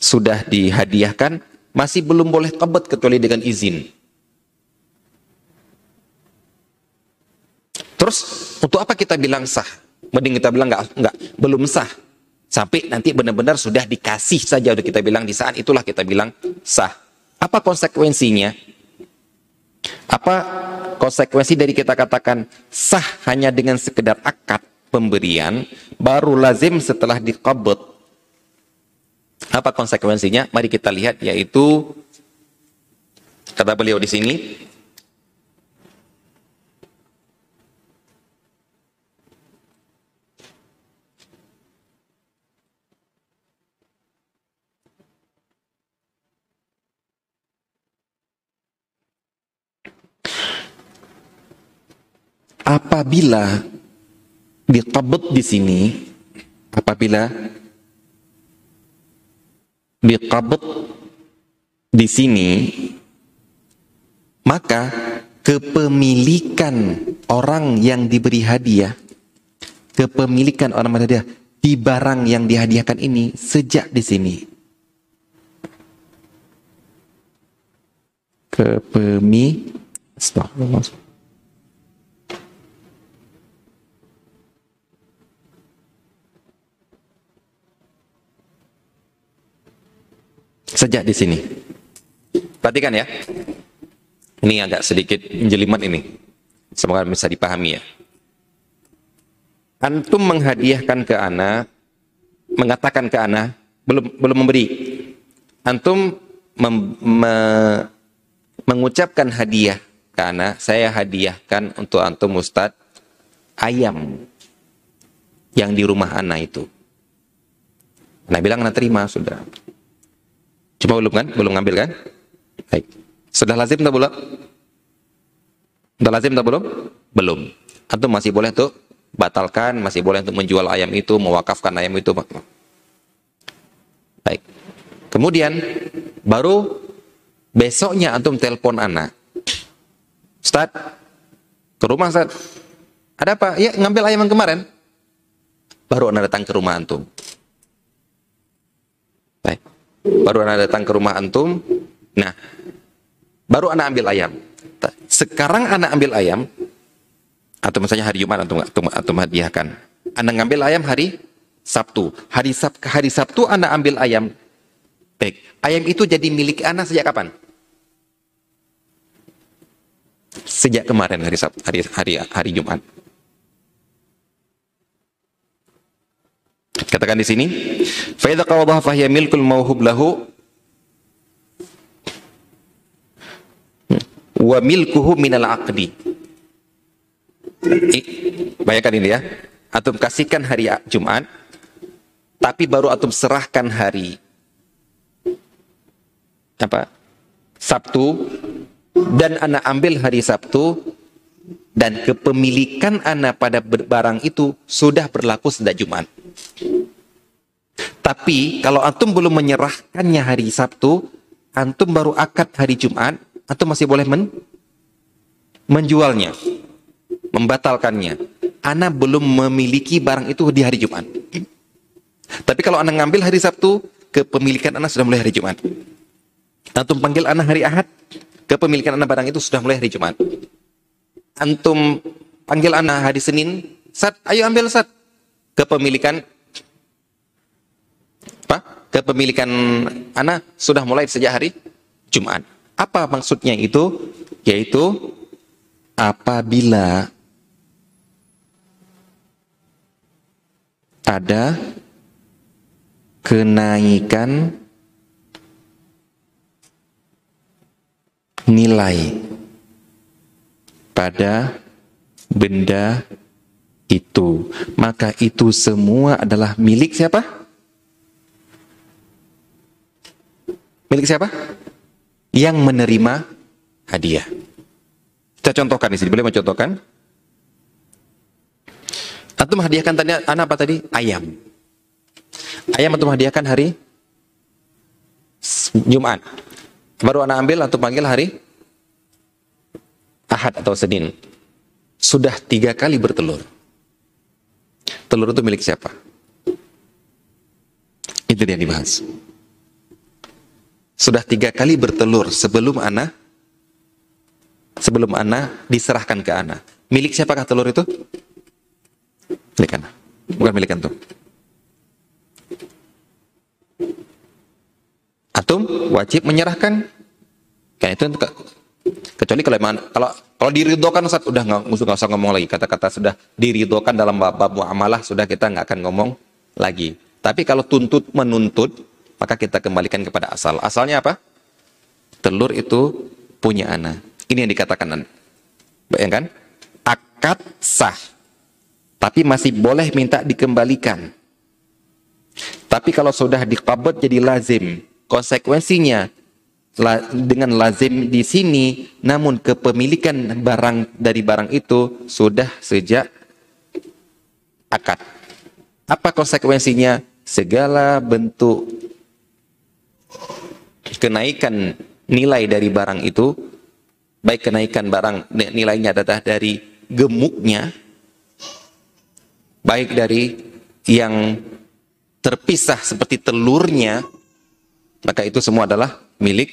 A: sudah dihadiahkan, masih belum boleh kabut kecuali dengan izin. Terus untuk apa kita bilang sah? Mending kita bilang nggak nggak belum sah. Sampai nanti benar-benar sudah dikasih saja udah kita bilang di saat itulah kita bilang sah. Apa konsekuensinya? Apa konsekuensi dari kita katakan sah hanya dengan sekedar akad pemberian baru lazim setelah dikabut apa konsekuensinya? Mari kita lihat yaitu kata beliau di sini apabila dikabut di sini apabila biqabd di sini maka kepemilikan orang yang diberi hadiah kepemilikan orang hadiah di barang yang dihadiahkan ini sejak di sini. Kepemi Sejak di sini. Perhatikan ya. Ini agak sedikit menjelimat ini. Semoga bisa dipahami ya. Antum menghadiahkan ke anak, mengatakan ke anak, belum belum memberi. Antum mem, me, mengucapkan hadiah ke anak, saya hadiahkan untuk antum Ustadz ayam yang di rumah anak itu. Anak bilang anak terima sudah. Cuma belum kan? Belum ngambil kan? Baik. Sudah lazim atau belum? Sudah lazim atau belum? Belum. Atau masih boleh tuh batalkan, masih boleh untuk menjual ayam itu, mewakafkan ayam itu. Baik. Kemudian baru besoknya antum telepon anak. Ustaz, ke rumah Ustaz. Ada apa? Ya, ngambil ayam yang kemarin. Baru anak datang ke rumah antum. Baik baru anak datang ke rumah antum. Nah baru anak ambil ayam. Sekarang anak ambil ayam atau misalnya hari Jumat antum atau antum hadiahkan. Anak ngambil ayam hari Sabtu. Hari Sab hari Sabtu anak ambil ayam. Baik ayam itu jadi milik anak sejak kapan? Sejak kemarin hari Sabtu hari hari hari Jumat Katakan di sini, fa idza qawadaha milkul mauhub lahu wa milkuhu minal aqdi. Bayangkan ini ya. Atum kasihkan hari Jumat, tapi baru atum serahkan hari apa? Sabtu dan anak ambil hari Sabtu dan kepemilikan anak pada barang itu sudah berlaku sejak Jumat. Tapi kalau antum belum menyerahkannya hari Sabtu, antum baru akad hari Jumat, antum masih boleh men menjualnya, membatalkannya. Anak belum memiliki barang itu di hari Jumat. Tapi kalau anak ngambil hari Sabtu, kepemilikan anak sudah mulai hari Jumat. Antum panggil anak hari Ahad, kepemilikan anak barang itu sudah mulai hari Jumat. Antum panggil anak hari Senin, Sat, ayo ambil Sat. Kepemilikan apa? Kepemilikan anak sudah mulai sejak hari Jumat. Apa maksudnya itu? Yaitu apabila ada kenaikan nilai pada benda itu, maka itu semua adalah milik siapa? Milik siapa? Yang menerima hadiah. Kita contohkan di sini. Boleh mencontohkan? Antum hadiahkan tadi anak apa tadi? Ayam. Ayam antum hadiahkan hari Jumat. Baru anak ambil atau panggil hari Ahad atau Senin. Sudah tiga kali bertelur. Telur itu milik siapa? Itu yang dibahas. Sudah tiga kali bertelur sebelum anak sebelum anak diserahkan ke anak. Milik siapakah telur itu? Milik anak. Bukan milik antum. Antum wajib menyerahkan. Kan itu kecuali kalau kalau kalau diridokan Ustaz udah nggak usah, ngomong lagi kata-kata sudah diridokan dalam bab muamalah sudah kita nggak akan ngomong lagi. Tapi kalau tuntut menuntut maka kita kembalikan kepada asal. Asalnya apa? Telur itu punya anak. Ini yang dikatakan. Bayangkan, akad sah. Tapi masih boleh minta dikembalikan. Tapi kalau sudah dikabut jadi lazim, konsekuensinya dengan lazim di sini, namun kepemilikan barang dari barang itu sudah sejak akad. Apa konsekuensinya? Segala bentuk kenaikan nilai dari barang itu, baik kenaikan barang nilainya adalah dari gemuknya, baik dari yang terpisah seperti telurnya, maka itu semua adalah milik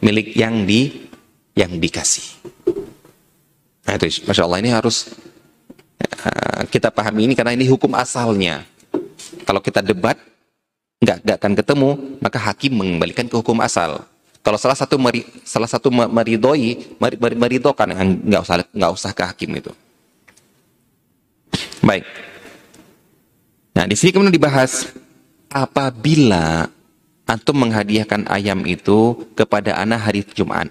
A: milik yang di yang dikasih. Nah itu, masya Allah ini harus uh, kita pahami ini karena ini hukum asalnya. Kalau kita debat, nggak nggak akan ketemu maka hakim mengembalikan ke hukum asal kalau salah satu meri, salah satu meridoi meri, meri, meridokan nggak usah nggak usah ke hakim itu baik nah di sini kemudian dibahas apabila antum menghadiahkan ayam itu kepada anak hari Jumat.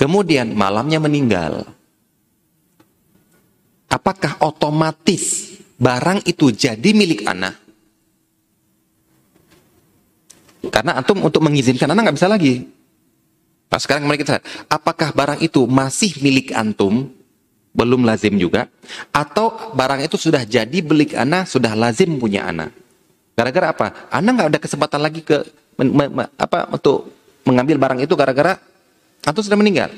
A: Kemudian malamnya meninggal. Apakah otomatis barang itu jadi milik anak? Karena antum untuk mengizinkan anak nggak bisa lagi. Nah, sekarang kembali kita, apakah barang itu masih milik antum, belum lazim juga, atau barang itu sudah jadi milik anak, sudah lazim punya anak? Gara-gara apa? Anak nggak ada kesempatan lagi ke me, me, me, apa untuk mengambil barang itu gara-gara antum sudah meninggal.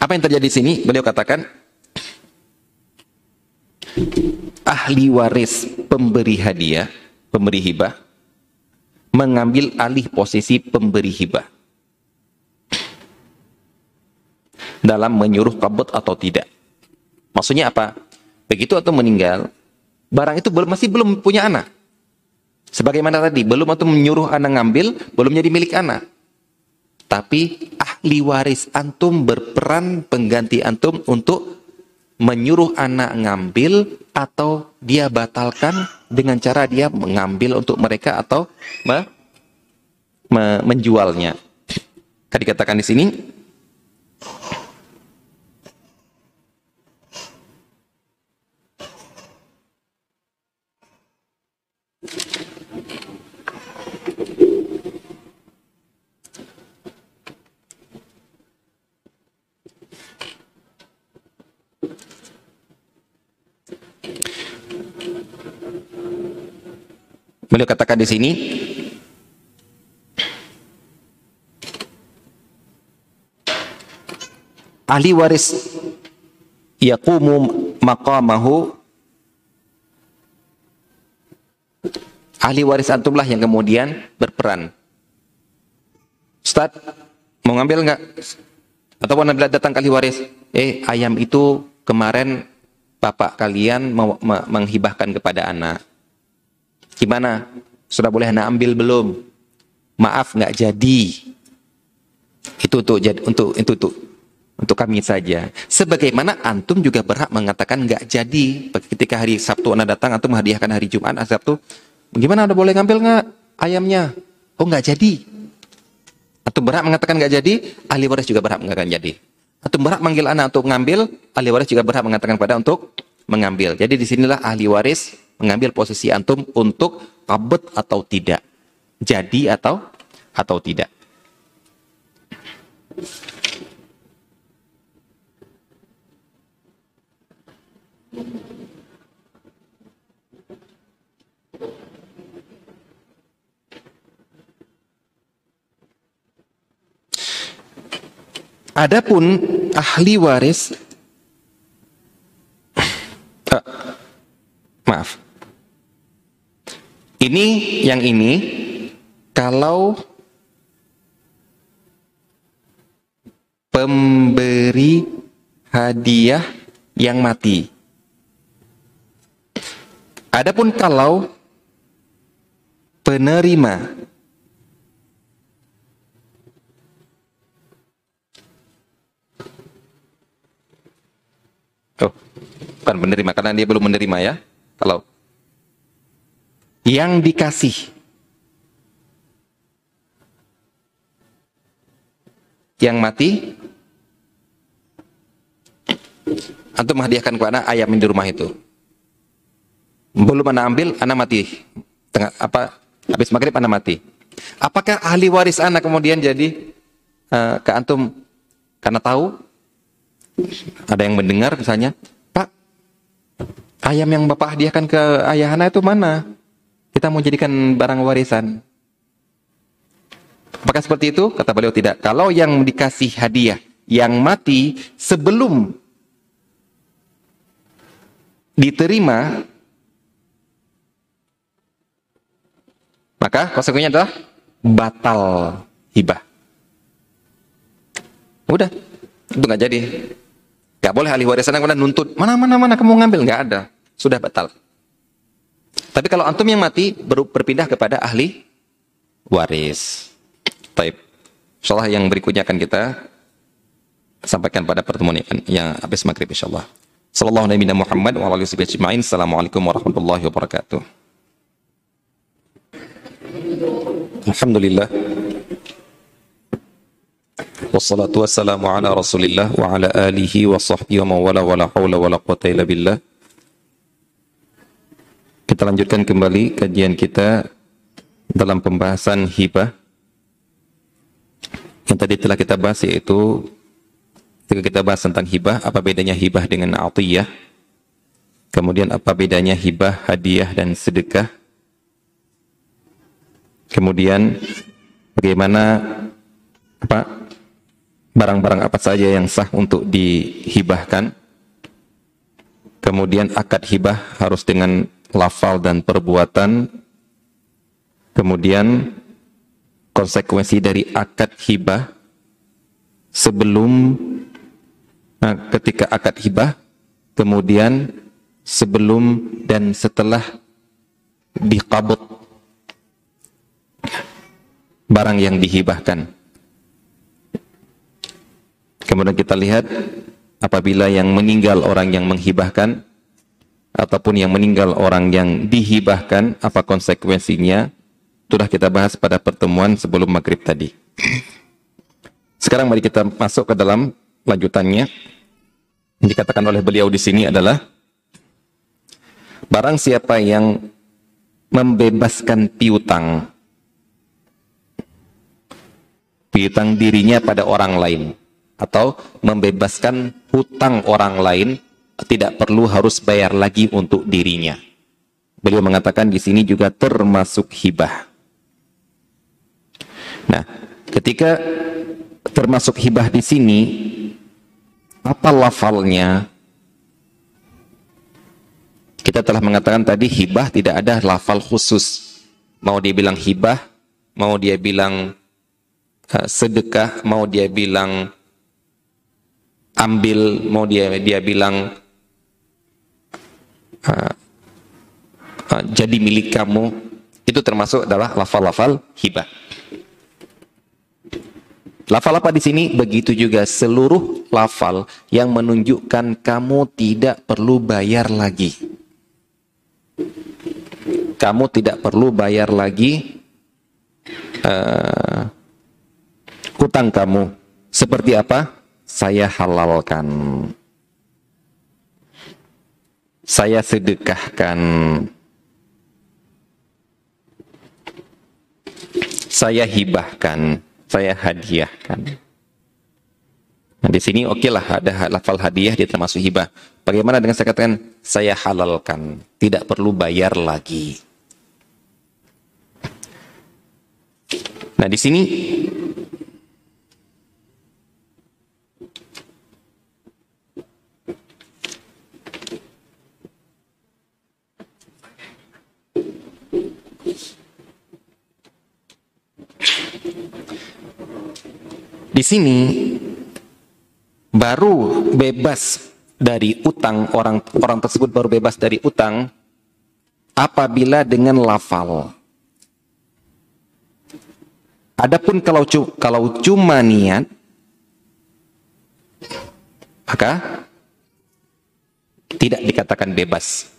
A: Apa yang terjadi di sini? Beliau katakan, ahli waris pemberi hadiah, pemberi hibah, mengambil alih posisi pemberi hibah dalam menyuruh kabut atau tidak. Maksudnya apa? Begitu atau meninggal, barang itu belum masih belum punya anak. Sebagaimana tadi, belum atau menyuruh anak ngambil, belum jadi milik anak. Tapi ahli waris antum berperan pengganti antum untuk menyuruh anak ngambil atau dia batalkan dengan cara dia mengambil untuk mereka atau me, me, menjualnya. Kan dikatakan di sini Beliau katakan di sini? Ahli waris yaqumu maqamahu. Ahli waris antumlah yang kemudian berperan. Ustaz mau ngambil nggak? Atau anda datang kali waris eh ayam itu kemarin bapak kalian menghibahkan kepada anak Gimana? Sudah boleh anak ambil belum? Maaf nggak jadi. Itu untuk untuk untuk untuk untuk kami saja. Sebagaimana antum juga berhak mengatakan nggak jadi ketika hari Sabtu anda datang antum hadiahkan hari Jumat hari Sabtu. Bagaimana anda boleh ngambil nggak ayamnya? Oh nggak jadi. Antum berhak mengatakan nggak jadi, ahli waris juga berhak mengatakan jadi. Antum berhak manggil anak untuk ngambil, ahli waris juga berhak mengatakan pada untuk mengambil. Jadi di sinilah ahli waris mengambil posisi antum untuk kabut atau tidak. jadi atau atau tidak. Adapun ahli waris uh, maaf. Ini yang ini kalau pemberi hadiah yang mati. Adapun kalau penerima Oh, bukan menerima karena dia belum menerima ya. Kalau yang dikasih yang mati antum menghadiahkan kepada ayam di rumah itu. Belum anak ambil, anak mati. Tengah apa habis maghrib anak mati. Apakah ahli waris anak kemudian jadi uh, ke antum karena tahu ada yang mendengar misalnya, Pak, ayam yang Bapak hadiahkan ke ayah anak itu mana? Kita mau jadikan barang warisan. Apakah seperti itu? Kata beliau tidak. Kalau yang dikasih hadiah, yang mati sebelum diterima, maka konsekuensinya adalah batal hibah. Udah, itu nggak jadi. Gak boleh ahli warisan yang nuntut, mana, mana, mana kamu ngambil, nggak ada. Sudah batal. Tapi kalau antum yang mati, ber berpindah kepada ahli waris. Taib. Insyaallah yang berikutnya akan kita sampaikan pada pertemuan yang habis maghrib insyaallah. Sallallahu alaihi Muhammad wa alihi wasallam. Assalamualaikum warahmatullahi wabarakatuh. Alhamdulillah. Wassalatu wassalamu ala rasulillah wa ala alihi wa sahbihi wa mawala wa la hawla wa la quwata illa billah. Kita lanjutkan kembali kajian kita dalam pembahasan hibah. Yang tadi telah kita bahas yaitu ketika kita bahas tentang hibah, apa bedanya hibah dengan atiyah? Kemudian apa bedanya hibah, hadiah dan sedekah? Kemudian bagaimana apa barang-barang apa saja yang sah untuk dihibahkan. Kemudian akad hibah harus dengan lafal dan perbuatan. Kemudian konsekuensi dari akad hibah sebelum nah, ketika akad hibah, kemudian sebelum dan setelah dikabut barang yang dihibahkan. Kemudian kita lihat apabila yang meninggal orang yang menghibahkan ataupun yang meninggal orang yang dihibahkan, apa konsekuensinya? Sudah kita bahas pada pertemuan sebelum maghrib tadi. Sekarang mari kita masuk ke dalam lanjutannya. Yang dikatakan oleh beliau di sini adalah barang siapa yang membebaskan piutang piutang dirinya pada orang lain atau membebaskan hutang orang lain tidak perlu harus bayar lagi untuk dirinya. Beliau mengatakan di sini juga termasuk hibah. Nah, ketika termasuk hibah di sini, apa lafalnya? Kita telah mengatakan tadi hibah tidak ada lafal khusus. Mau dia bilang hibah, mau dia bilang uh, sedekah, mau dia bilang ambil mau dia dia bilang uh, uh, jadi milik kamu itu termasuk adalah lafal-lafal hibah. Lafal apa di sini? Begitu juga seluruh lafal yang menunjukkan kamu tidak perlu bayar lagi. Kamu tidak perlu bayar lagi uh, hutang kamu. Seperti apa? saya halalkan. Saya sedekahkan. saya hibahkan, saya hadiahkan. Nah, di sini oke okay lah ada lafal hadiah dia termasuk hibah. Bagaimana dengan saya katakan saya halalkan, tidak perlu bayar lagi. Nah, di sini sini baru bebas dari utang orang orang tersebut baru bebas dari utang apabila dengan lafal. Adapun kalau kalau cuma niat maka tidak dikatakan bebas.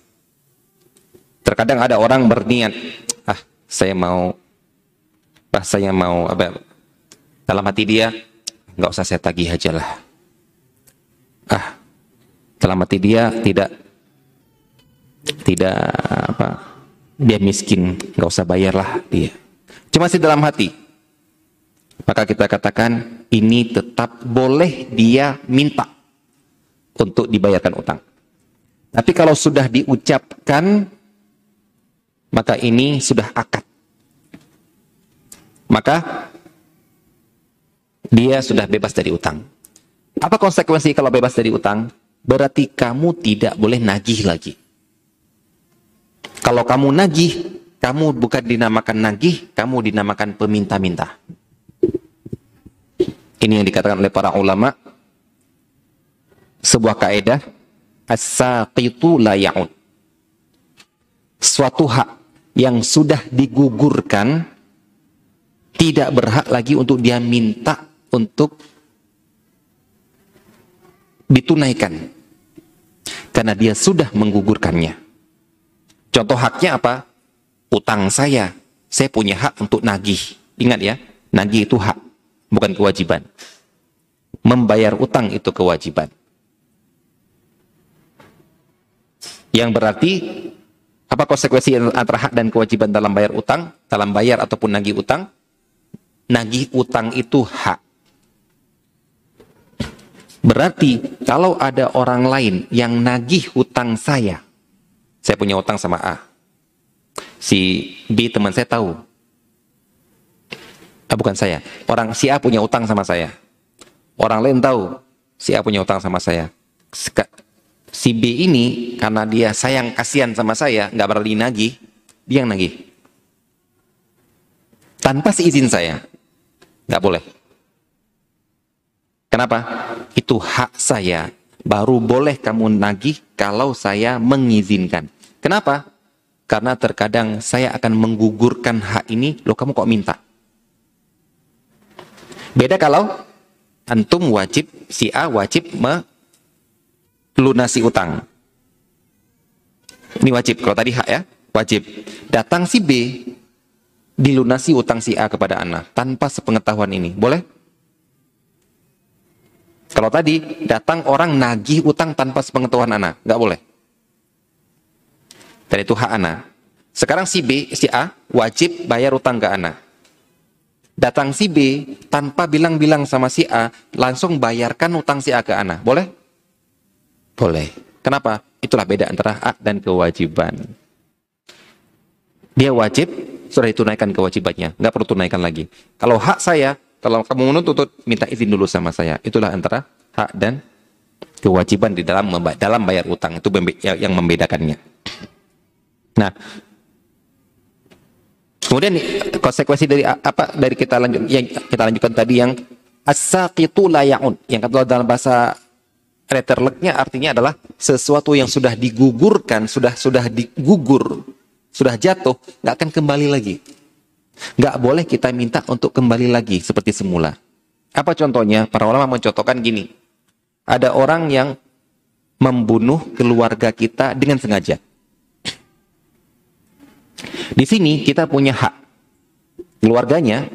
A: Terkadang ada orang berniat, ah saya mau, ah saya mau apa? Dalam hati dia, nggak usah saya tagih aja lah. Ah dalam hati dia tidak tidak apa dia miskin. Nggak usah bayarlah dia. Cuma sih dalam hati. Maka kita katakan ini tetap boleh dia minta untuk dibayarkan utang. Tapi kalau sudah diucapkan maka ini sudah akad. Maka dia sudah bebas dari utang apa konsekuensi kalau bebas dari utang? Berarti kamu tidak boleh nagih lagi. Kalau kamu nagih, kamu bukan dinamakan nagih, kamu dinamakan peminta-minta. Ini yang dikatakan oleh para ulama. Sebuah kaedah, as-saqitu la ya'ud. Suatu hak yang sudah digugurkan tidak berhak lagi untuk dia minta untuk ditunaikan karena dia sudah menggugurkannya. Contoh haknya apa? Utang saya, saya punya hak untuk nagih. Ingat ya, nagih itu hak, bukan kewajiban. Membayar utang itu kewajiban. Yang berarti apa konsekuensi antara hak dan kewajiban dalam bayar utang, dalam bayar ataupun nagih utang? Nagih utang itu hak Berarti kalau ada orang lain yang nagih hutang saya, saya punya hutang sama A. Si B teman saya tahu. Ah, bukan saya. Orang si A punya hutang sama saya. Orang lain tahu si A punya hutang sama saya. Si B ini karena dia sayang kasihan sama saya, nggak berani nagih, dia yang nagih. Tanpa seizin saya. Nggak boleh. Kenapa? Itu hak saya. Baru boleh kamu nagih kalau saya mengizinkan. Kenapa? Karena terkadang saya akan menggugurkan hak ini, loh kamu kok minta? Beda kalau antum wajib, si A wajib melunasi utang. Ini wajib, kalau tadi hak ya, wajib. Datang si B, dilunasi utang si A kepada anak tanpa sepengetahuan ini. Boleh? Kalau tadi datang orang nagih utang tanpa sepengetahuan anak, nggak boleh. Dan itu hak anak. Sekarang si B, si A wajib bayar utang ke anak. Datang si B tanpa bilang-bilang sama si A, langsung bayarkan utang si A ke anak. Boleh? Boleh. Kenapa? Itulah beda antara hak dan kewajiban. Dia wajib, sudah ditunaikan kewajibannya. Nggak perlu tunaikan lagi. Kalau hak saya, kalau kamu menuntut, minta izin dulu sama saya. Itulah antara hak dan kewajiban di dalam dalam bayar utang itu ya, yang membedakannya. Nah, kemudian konsekuensi dari apa dari kita lanjut yang kita lanjutkan tadi yang as-saqitu layaun yang kalau dalam bahasa letterleknya artinya adalah sesuatu yang sudah digugurkan, sudah sudah digugur, sudah jatuh, nggak akan kembali lagi. Nggak boleh kita minta untuk kembali lagi seperti semula. Apa contohnya? Para ulama mencontohkan gini. Ada orang yang membunuh keluarga kita dengan sengaja. Di sini kita punya hak. Keluarganya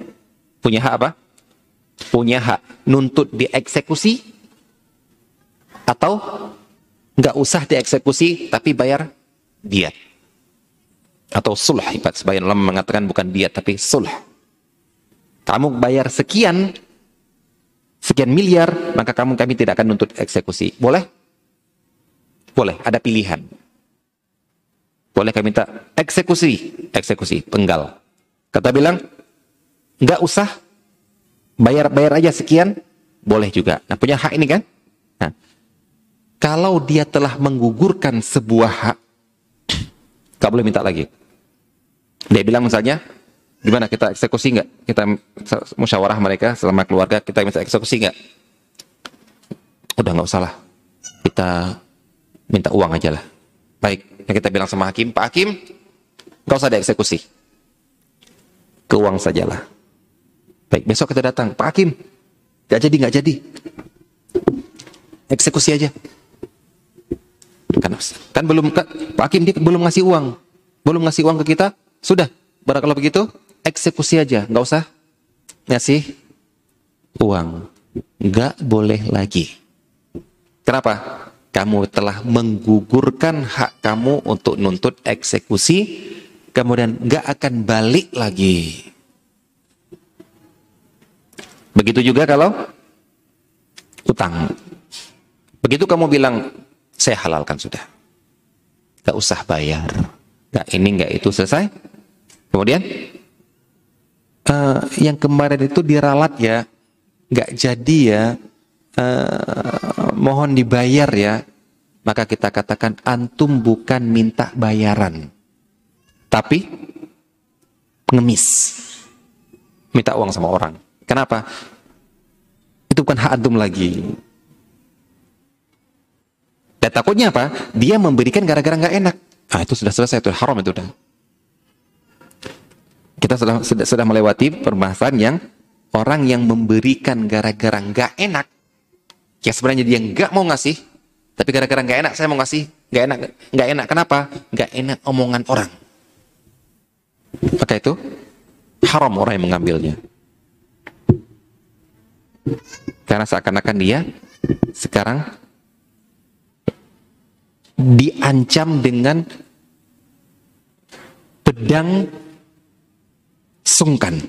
A: punya hak apa? Punya hak nuntut dieksekusi atau nggak usah dieksekusi tapi bayar diat atau sulh ibarat sebagian ulama mengatakan bukan diat tapi sulh Kamu bayar sekian, sekian miliar, maka kamu kami tidak akan nuntut eksekusi. Boleh? Boleh, ada pilihan. Boleh kami minta eksekusi, eksekusi, penggal. Kata bilang, nggak usah, bayar bayar aja sekian, boleh juga. Nah punya hak ini kan? Nah, kalau dia telah menggugurkan sebuah hak, nggak boleh minta lagi. Dia bilang misalnya, Gimana kita eksekusi nggak? Kita musyawarah mereka selama keluarga kita minta eksekusi nggak? Udah nggak usah lah. Kita minta uang aja lah. Baik, yang kita bilang sama hakim, Pak Hakim, nggak usah ada eksekusi. Ke uang sajalah. Baik, besok kita datang, Pak Hakim, nggak jadi nggak jadi. Eksekusi aja. Kan, kan belum kan, Pak Hakim dia belum ngasih uang, belum ngasih uang ke kita, sudah. Barang kalau begitu, eksekusi aja, nggak usah ngasih uang. Nggak boleh lagi. Kenapa? Kamu telah menggugurkan hak kamu untuk nuntut eksekusi, kemudian nggak akan balik lagi. Begitu juga kalau utang. Begitu kamu bilang, saya halalkan sudah. Gak usah bayar. Gak ini, gak itu, selesai. Kemudian, uh, yang kemarin itu diralat ya, nggak jadi ya, uh, mohon dibayar ya, maka kita katakan antum bukan minta bayaran, tapi pengemis, minta uang sama orang. Kenapa? Itu bukan hak antum lagi. Dan takutnya apa? Dia memberikan gara-gara nggak enak. Ah itu sudah selesai, itu haram itu udah kita sudah, sudah, sudah melewati perbahasan yang orang yang memberikan gara-gara nggak enak, ya sebenarnya dia nggak mau ngasih, tapi gara-gara nggak enak saya mau ngasih, nggak enak, nggak enak kenapa? Nggak enak omongan orang. Maka itu haram orang yang mengambilnya. Karena seakan-akan dia sekarang diancam dengan pedang sungkan.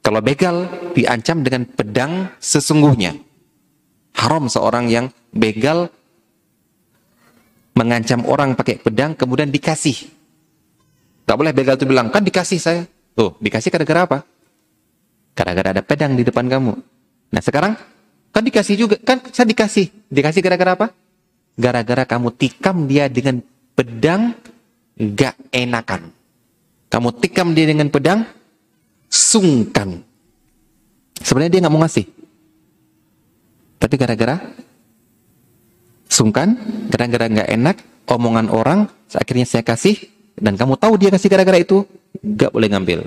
A: Kalau begal diancam dengan pedang sesungguhnya. Haram seorang yang begal mengancam orang pakai pedang kemudian dikasih. Gak boleh begal itu bilang, kan dikasih saya. Tuh, dikasih gara-gara apa? Gara-gara ada pedang di depan kamu. Nah sekarang, kan dikasih juga. Kan saya dikasih. Dikasih gara-gara apa? Gara-gara kamu tikam dia dengan pedang gak enakan. Kamu tikam dia dengan pedang, sungkan. Sebenarnya dia nggak mau ngasih. Tapi gara-gara sungkan, gara-gara nggak enak, omongan orang, akhirnya saya kasih, dan kamu tahu dia kasih gara-gara itu, nggak boleh ngambil.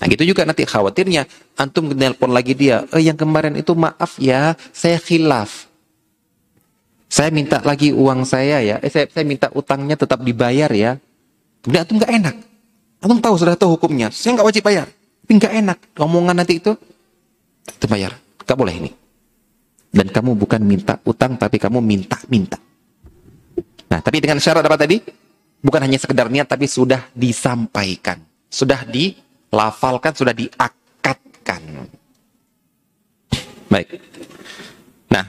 A: Nah gitu juga nanti khawatirnya, antum nelpon lagi dia, eh yang kemarin itu maaf ya, saya khilaf. Saya minta lagi uang saya ya, eh, saya, saya minta utangnya tetap dibayar ya. Kemudian antum nggak enak. Antum tahu sudah tahu hukumnya. Saya nggak wajib bayar. Tapi nggak enak. Omongan nanti itu, itu bayar. Gak boleh ini. Dan kamu bukan minta utang, tapi kamu minta-minta. Nah, tapi dengan syarat apa tadi? Bukan hanya sekedar niat, tapi sudah disampaikan. Sudah dilafalkan, sudah diakatkan. Baik. Nah,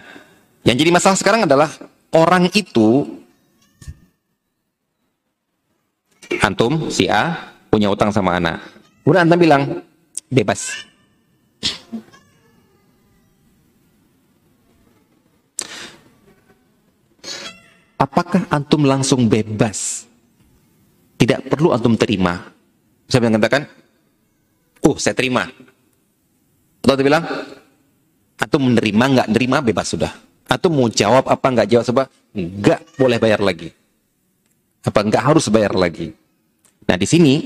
A: yang jadi masalah sekarang adalah orang itu antum si A punya utang sama anak. Udah antum bilang bebas. Apakah antum langsung bebas? Tidak perlu antum terima. Saya mengatakan, oh saya terima. Atau dia bilang, antum menerima nggak nerima bebas sudah. Atau mau jawab apa nggak jawab sebab nggak boleh bayar lagi. Apa nggak harus bayar lagi? Nah di sini,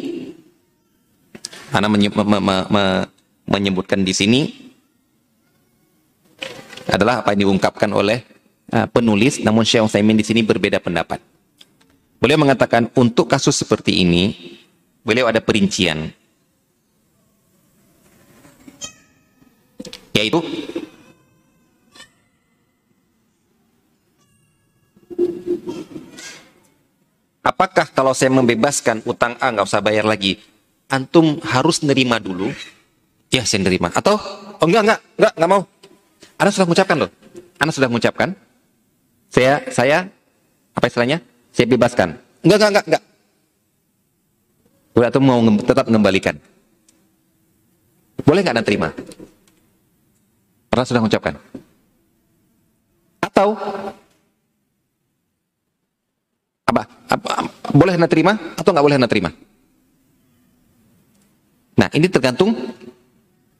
A: Ana menye me me me menyebutkan di sini adalah apa yang diungkapkan oleh uh, penulis, namun Syekh Utsaimin di sini berbeda pendapat. Beliau mengatakan untuk kasus seperti ini, beliau ada perincian, yaitu Apakah kalau saya membebaskan utang A nggak usah bayar lagi, antum harus nerima dulu? Ya, saya nerima. Atau, oh enggak, enggak, enggak, enggak mau. Anda sudah mengucapkan loh. Anda sudah mengucapkan. Saya, saya, apa istilahnya? Saya bebaskan. Enggak, enggak, enggak, enggak. Udah mau tetap mengembalikan. Boleh nggak Anda terima? Pernah sudah mengucapkan? Atau apa, apa, boleh anda terima atau nggak boleh anda terima? Nah ini tergantung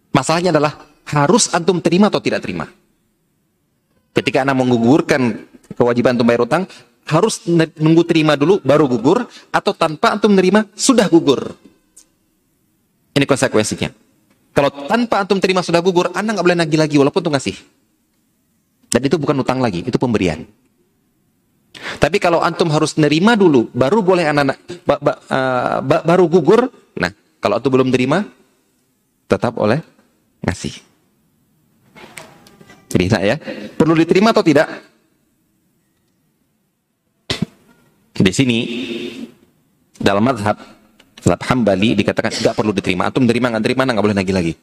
A: masalahnya adalah harus antum terima atau tidak terima. Ketika anda menggugurkan kewajiban antum bayar utang, harus nunggu terima dulu baru gugur atau tanpa antum menerima sudah gugur. Ini konsekuensinya. Kalau tanpa antum terima sudah gugur, anda nggak boleh nagih lagi walaupun tuh ngasih. Dan itu bukan utang lagi, itu pemberian. Tapi kalau antum harus nerima dulu, baru boleh anak-anak ba, ba, uh, ba, baru gugur. Nah, kalau antum belum terima, tetap oleh ngasih. Bisa ya? Perlu diterima atau tidak? Di sini dalam madhab Salat Hambali dikatakan nggak perlu diterima. Antum terima nggak terima nggak boleh nagih lagi.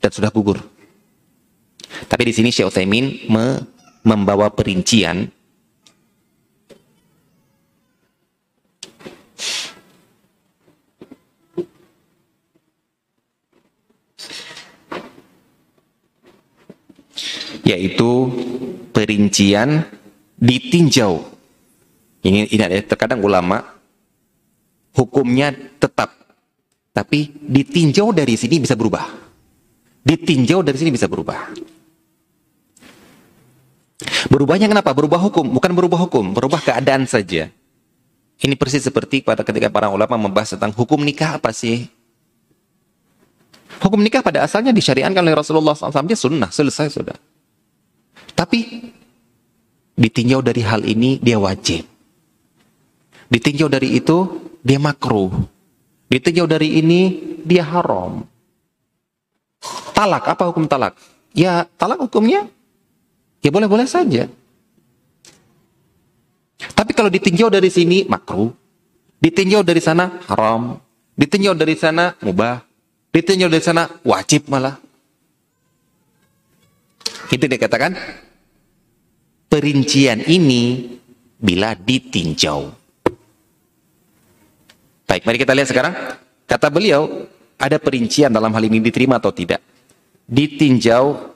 A: Dan sudah gugur. Tapi di sini Syekh Utsaimin me membawa perincian yaitu perincian ditinjau. Ini, ini ada terkadang ulama hukumnya tetap. Tapi ditinjau dari sini bisa berubah. Ditinjau dari sini bisa berubah. Berubahnya kenapa? Berubah hukum, bukan berubah hukum, berubah keadaan saja. Ini persis seperti pada ketika para ulama membahas tentang hukum nikah apa sih? Hukum nikah pada asalnya disyariatkan oleh Rasulullah SAW, dia sunnah, selesai sudah. Tapi ditinjau dari hal ini, dia wajib. Ditinjau dari itu, dia makruh. Ditinjau dari ini, dia haram. Talak, apa hukum talak? Ya, talak hukumnya, ya boleh-boleh saja. Tapi kalau ditinjau dari sini, makruh. Ditinjau dari sana, haram. Ditinjau dari sana, mubah. Ditinjau dari sana, wajib malah. Itu dikatakan, perincian ini bila ditinjau. Baik, mari kita lihat sekarang. Kata beliau, ada perincian dalam hal ini diterima atau tidak. Ditinjau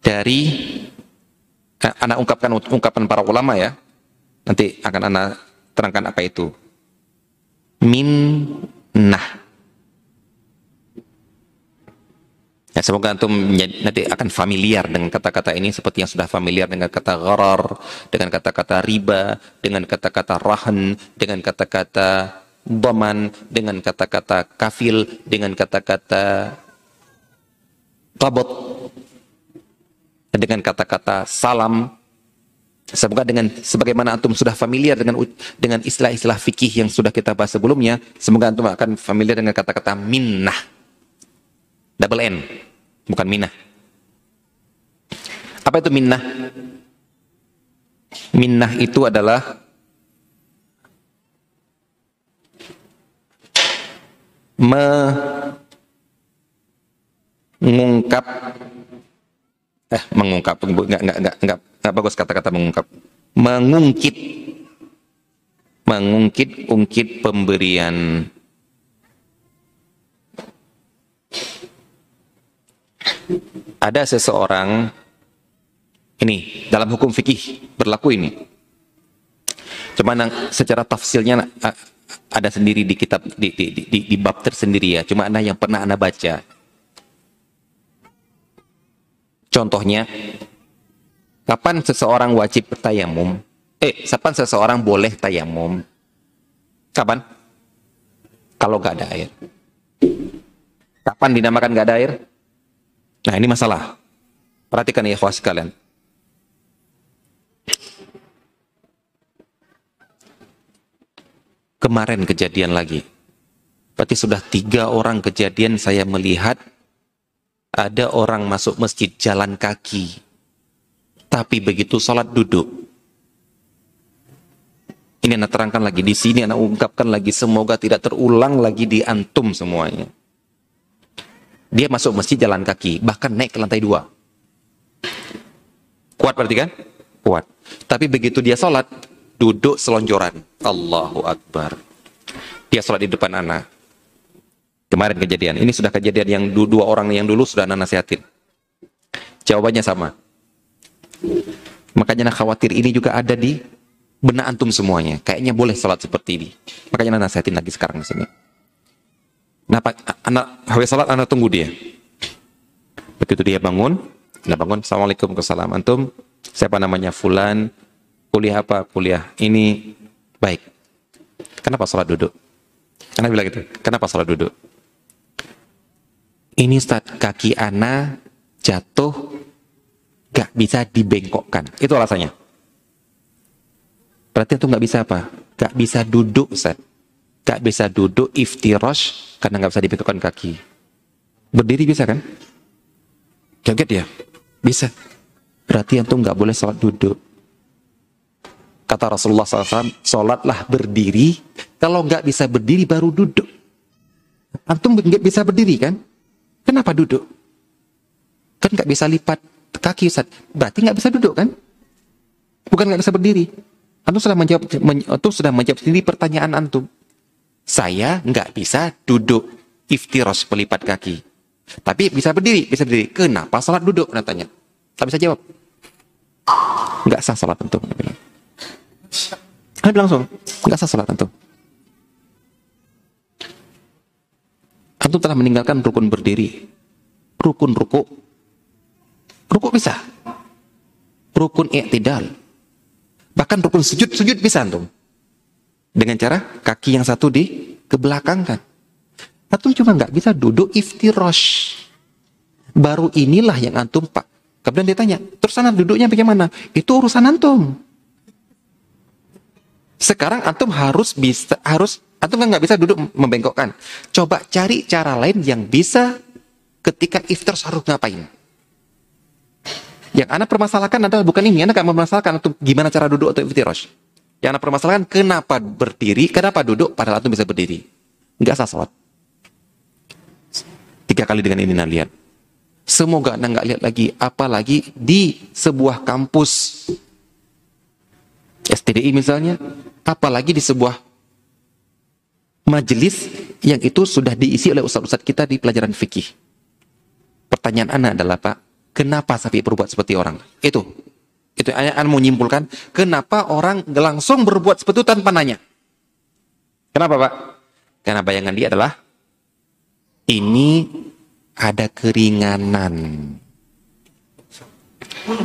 A: dari anak ungkapkan ungkapan para ulama ya. Nanti akan anak terangkan apa itu. Minnah. Ya, semoga antum nanti akan familiar dengan kata-kata ini seperti yang sudah familiar dengan kata gharar, dengan kata-kata riba, dengan kata-kata rahan, dengan kata-kata doman, dengan kata-kata kafil, dengan kata-kata tabot, dengan kata-kata salam. Semoga dengan sebagaimana antum sudah familiar dengan dengan istilah-istilah fikih yang sudah kita bahas sebelumnya, semoga antum akan familiar dengan kata-kata minnah Double N, bukan minah. Apa itu minnah? Minnah itu adalah mengungkap eh mengungkap enggak enggak enggak enggak, enggak bagus kata-kata mengungkap mengungkit mengungkit ungkit pemberian ada seseorang ini dalam hukum fikih berlaku ini. Cuma secara tafsirnya ada sendiri di kitab di, di, di, di bab tersendiri ya. Cuma anda yang pernah anda baca. Contohnya, kapan seseorang wajib bertayamum? Eh, kapan seseorang boleh tayamum? Kapan? Kalau nggak ada air. Kapan dinamakan nggak ada air? Nah ini masalah. Perhatikan ya ikhwas sekalian. Kemarin kejadian lagi. Berarti sudah tiga orang kejadian saya melihat ada orang masuk masjid jalan kaki. Tapi begitu sholat duduk. Ini Ini anak terangkan lagi di sini, anak ungkapkan lagi. Semoga tidak terulang lagi di antum semuanya. Dia masuk masjid jalan kaki, bahkan naik ke lantai dua. Kuat berarti kan? Kuat. Tapi begitu dia sholat, duduk selonjoran. Allahu Akbar. Dia sholat di depan anak. Kemarin kejadian. Ini sudah kejadian yang dua orang yang dulu sudah anak nasihatin. Jawabannya sama. Makanya anak khawatir ini juga ada di benak antum semuanya. Kayaknya boleh sholat seperti ini. Makanya anak nasihatin lagi sekarang di sini. Nah, anak habis salat anak tunggu dia. Begitu dia bangun, anak bangun, Assalamualaikum salam antum. Siapa namanya Fulan? Kuliah apa? Kuliah ini baik. Kenapa salat duduk? Karena bilang gitu. Kenapa salat duduk? Ini Ustaz, kaki ana jatuh gak bisa dibengkokkan. Itu alasannya. Berarti itu gak bisa apa? Gak bisa duduk Ustaz gak bisa duduk iftirosh karena gak bisa dibengkokkan kaki. Berdiri bisa kan? Kaget ya? Bisa. Berarti antum gak boleh sholat duduk. Kata Rasulullah SAW, sholatlah berdiri. Kalau gak bisa berdiri baru duduk. Antum gak bisa berdiri kan? Kenapa duduk? Kan gak bisa lipat kaki Ustaz. Berarti gak bisa duduk kan? Bukan gak bisa berdiri. Antum sudah menjawab, antum sudah menjawab sendiri pertanyaan antum. Saya nggak bisa duduk iftiros pelipat kaki. Tapi bisa berdiri, bisa berdiri. Kenapa salat duduk? Tanya. Tak bisa jawab. Nggak sah salat tentu. Saya langsung, nggak sah salat tentu. Antum telah meninggalkan rukun berdiri. Rukun ruku. Ruku bisa. Rukun i'tidal. Bahkan rukun sujud, sujud bisa antum. Dengan cara kaki yang satu di kebelakangkan. Antum cuma nggak bisa duduk iftirosh. Baru inilah yang antum pak. Kemudian dia tanya, terus sana duduknya bagaimana? Itu urusan antum. Sekarang antum harus bisa harus antum kan nggak bisa duduk membengkokkan. Coba cari cara lain yang bisa ketika iftar harus ngapain. Yang anak permasalahkan adalah bukan ini, anak gak mempermasalahkan untuk gimana cara duduk atau iftirosh. Yang anda permasalahkan kenapa berdiri, kenapa duduk, padahal itu bisa berdiri. Enggak sah sholat. Tiga kali dengan ini lihat. Semoga anda nggak lihat lagi, apalagi di sebuah kampus STDI misalnya, apalagi di sebuah majelis yang itu sudah diisi oleh ustadz-ustadz kita di pelajaran fikih. Pertanyaan anak adalah Pak, kenapa sapi berbuat seperti orang? Itu itu ayat mau menyimpulkan kenapa orang langsung berbuat seperti tanpa nanya. Kenapa Pak? Karena bayangan dia adalah ini ada keringanan.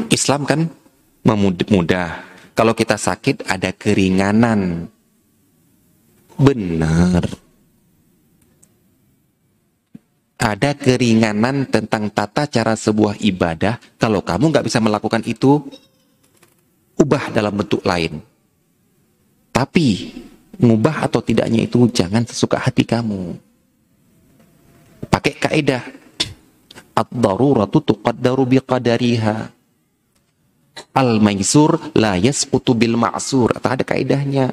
A: Islam kan memudah. Kalau kita sakit ada keringanan. Benar. Ada keringanan tentang tata cara sebuah ibadah. Kalau kamu nggak bisa melakukan itu, ubah dalam bentuk lain. Tapi ngubah atau tidaknya itu jangan sesuka hati kamu. Pakai kaidah ad-daruratu tuqaddaru biqadariha. Al-maisur la yasqutu bil ma'sur. Atau ada kaidahnya.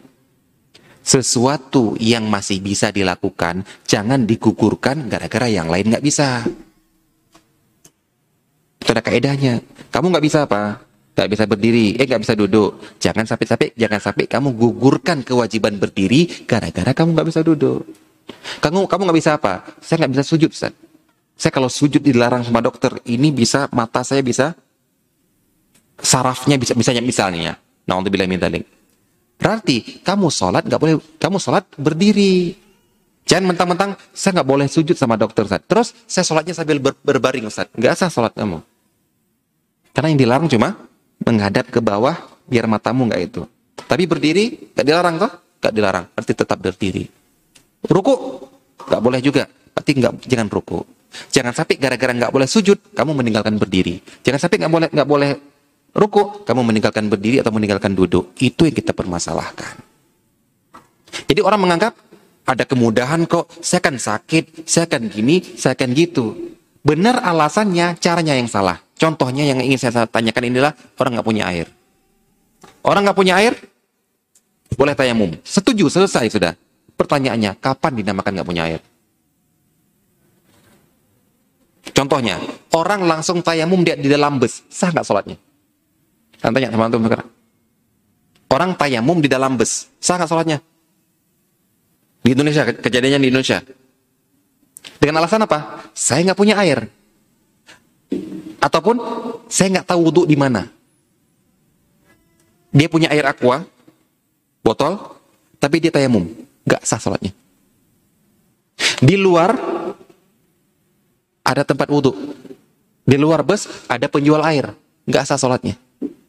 A: Sesuatu yang masih bisa dilakukan, jangan digugurkan gara-gara yang lain nggak bisa. Itu ada kaidahnya. Kamu nggak bisa apa? Tak bisa berdiri, eh nggak bisa duduk. Jangan sampai-sampai, jangan sampai kamu gugurkan kewajiban berdiri gara-gara kamu nggak bisa duduk. Kamu kamu nggak bisa apa? Saya nggak bisa sujud, Ustaz. Saya kalau sujud dilarang sama dokter, ini bisa mata saya bisa sarafnya bisa misalnya misalnya. Nah untuk bilang minta Berarti kamu sholat nggak boleh, kamu sholat berdiri. Jangan mentang-mentang saya nggak boleh sujud sama dokter Ustaz. Terus saya sholatnya sambil ber berbaring Ustaz. Nggak sah sholat kamu. Karena yang dilarang cuma menghadap ke bawah biar matamu nggak itu. Tapi berdiri nggak dilarang toh? Nggak dilarang, berarti tetap berdiri. Ruku nggak boleh juga, berarti nggak jangan ruku. Jangan sampai gara-gara nggak boleh sujud, kamu meninggalkan berdiri. Jangan sampai nggak boleh nggak boleh ruku, kamu meninggalkan berdiri atau meninggalkan duduk. Itu yang kita permasalahkan. Jadi orang menganggap ada kemudahan kok, saya kan sakit, saya kan gini, saya kan gitu. Benar alasannya, caranya yang salah. Contohnya yang ingin saya tanyakan inilah orang nggak punya air. Orang nggak punya air, boleh tayamum. Setuju, selesai sudah. Pertanyaannya, kapan dinamakan nggak punya air? Contohnya, orang langsung tayamum dia di dalam bus, sah nggak sholatnya? Saya tanya teman-teman sekarang. Orang tayamum di dalam bus, sah nggak sholatnya? Di Indonesia, kejadiannya di Indonesia. Dengan alasan apa? Saya nggak punya air. Ataupun saya nggak tahu wudhu di mana. Dia punya air aqua, botol, tapi dia tayamum, nggak sah sholatnya. Di luar ada tempat wudhu. Di luar bus ada penjual air, nggak sah sholatnya.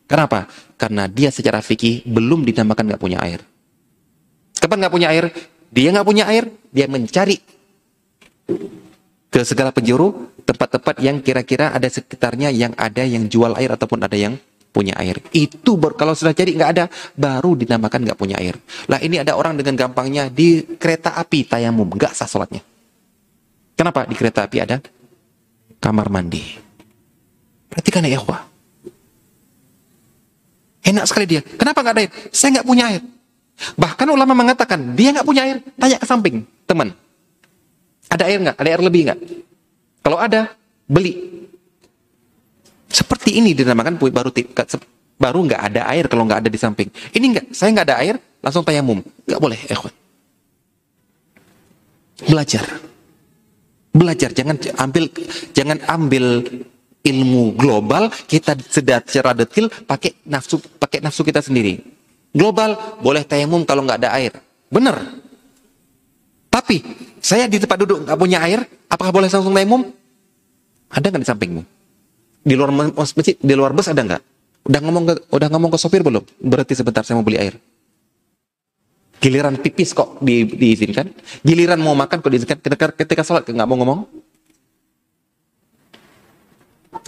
A: Kenapa? Karena dia secara fikih belum dinamakan nggak punya air. Kapan nggak punya air? Dia nggak punya air, dia mencari ke segala penjuru tempat-tempat yang kira-kira ada sekitarnya yang ada yang jual air ataupun ada yang punya air. Itu baru, kalau sudah jadi nggak ada, baru dinamakan nggak punya air. Lah ini ada orang dengan gampangnya di kereta api tayamum, nggak sah sholatnya. Kenapa? Di kereta api ada kamar mandi. Perhatikan ya ikhwah. Enak sekali dia. Kenapa nggak ada air? Saya nggak punya air. Bahkan ulama mengatakan dia nggak punya air. Tanya ke samping teman. Ada air nggak? Ada air lebih nggak? Kalau ada, beli. Seperti ini dinamakan baru baru nggak ada air kalau nggak ada di samping. Ini nggak, saya nggak ada air, langsung tayamum. Nggak boleh, ikhwan. Belajar. Belajar, jangan ambil jangan ambil ilmu global kita secara detil pakai nafsu pakai nafsu kita sendiri. Global boleh tayamum kalau nggak ada air. Benar. Tapi saya di tempat duduk nggak punya air, apakah boleh langsung tayamum? Ada nggak di sampingmu? Di luar masjid, di luar bus ada nggak? Udah ngomong ke, udah ngomong ke sopir belum? Berarti sebentar saya mau beli air. Giliran pipis kok di, diizinkan? Giliran mau makan kok diizinkan? Ketika, ketika sholat nggak mau ngomong?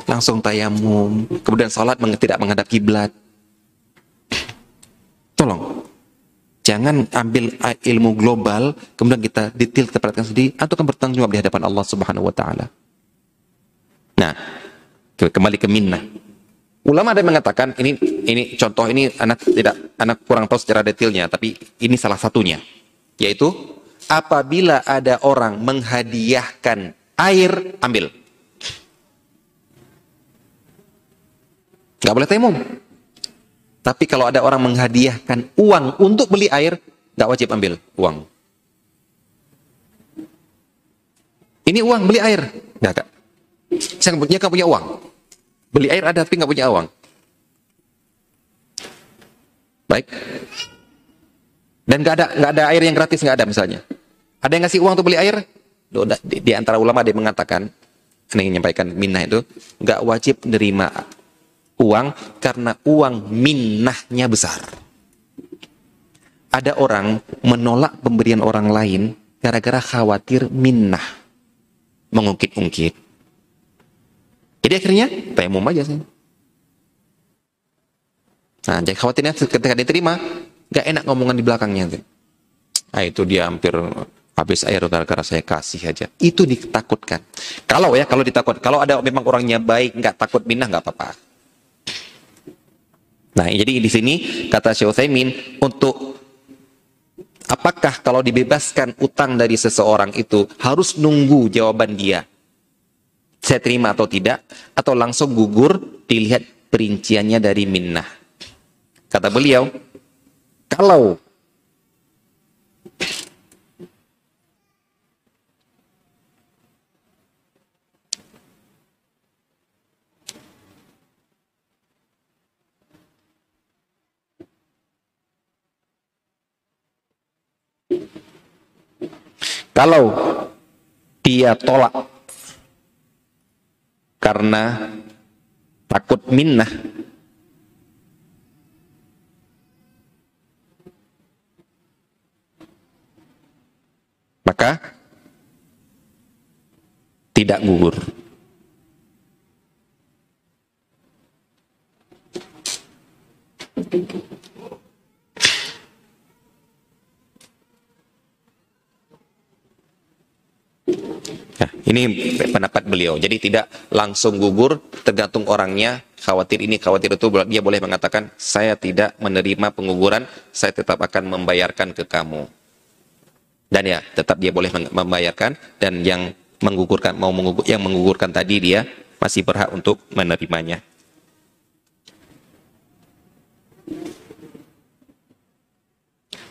A: Langsung tayamum, kemudian sholat tidak menghadap kiblat. Tolong, Jangan ambil ilmu global, kemudian kita detail, kita perhatikan sendiri, atau kan bertanggung jawab di hadapan Allah Subhanahu wa taala. Nah, kembali ke minnah. Ulama ada yang mengatakan ini ini contoh ini anak tidak anak kurang tahu secara detailnya, tapi ini salah satunya, yaitu apabila ada orang menghadiahkan air, ambil. Gak boleh tayamum. Tapi kalau ada orang menghadiahkan uang untuk beli air, nggak wajib ambil uang. Ini uang beli air, nggak kak? Saya nggak punya uang. Beli air ada tapi nggak punya uang. Baik. Dan nggak ada nggak ada air yang gratis nggak ada misalnya. Ada yang ngasih uang untuk beli air? Di, di antara ulama yang mengatakan, ini menyampaikan minah itu nggak wajib menerima uang karena uang minnahnya besar. Ada orang menolak pemberian orang lain gara-gara khawatir minnah. Mengungkit-ungkit. Jadi akhirnya tayamum aja sih. Nah, jadi khawatirnya ketika diterima, gak enak ngomongan di belakangnya. Nah, itu dia hampir habis air gara-gara saya kasih aja. Itu ditakutkan. Kalau ya, kalau ditakut, kalau ada memang orangnya baik, nggak takut minah, nggak apa-apa. Nah, jadi di sini kata Syekh Utsaimin untuk apakah kalau dibebaskan utang dari seseorang itu harus nunggu jawaban dia? Saya terima atau tidak atau langsung gugur dilihat perinciannya dari minnah. Kata beliau, kalau Kalau dia tolak karena takut minnah, maka tidak gugur. Nah, ini pendapat beliau. Jadi tidak langsung gugur, tergantung orangnya khawatir ini, khawatir itu, dia boleh mengatakan, saya tidak menerima penguburan, saya tetap akan membayarkan ke kamu. Dan ya, tetap dia boleh membayarkan, dan yang menggugurkan, mau mengugur, yang menggugurkan tadi dia masih berhak untuk menerimanya.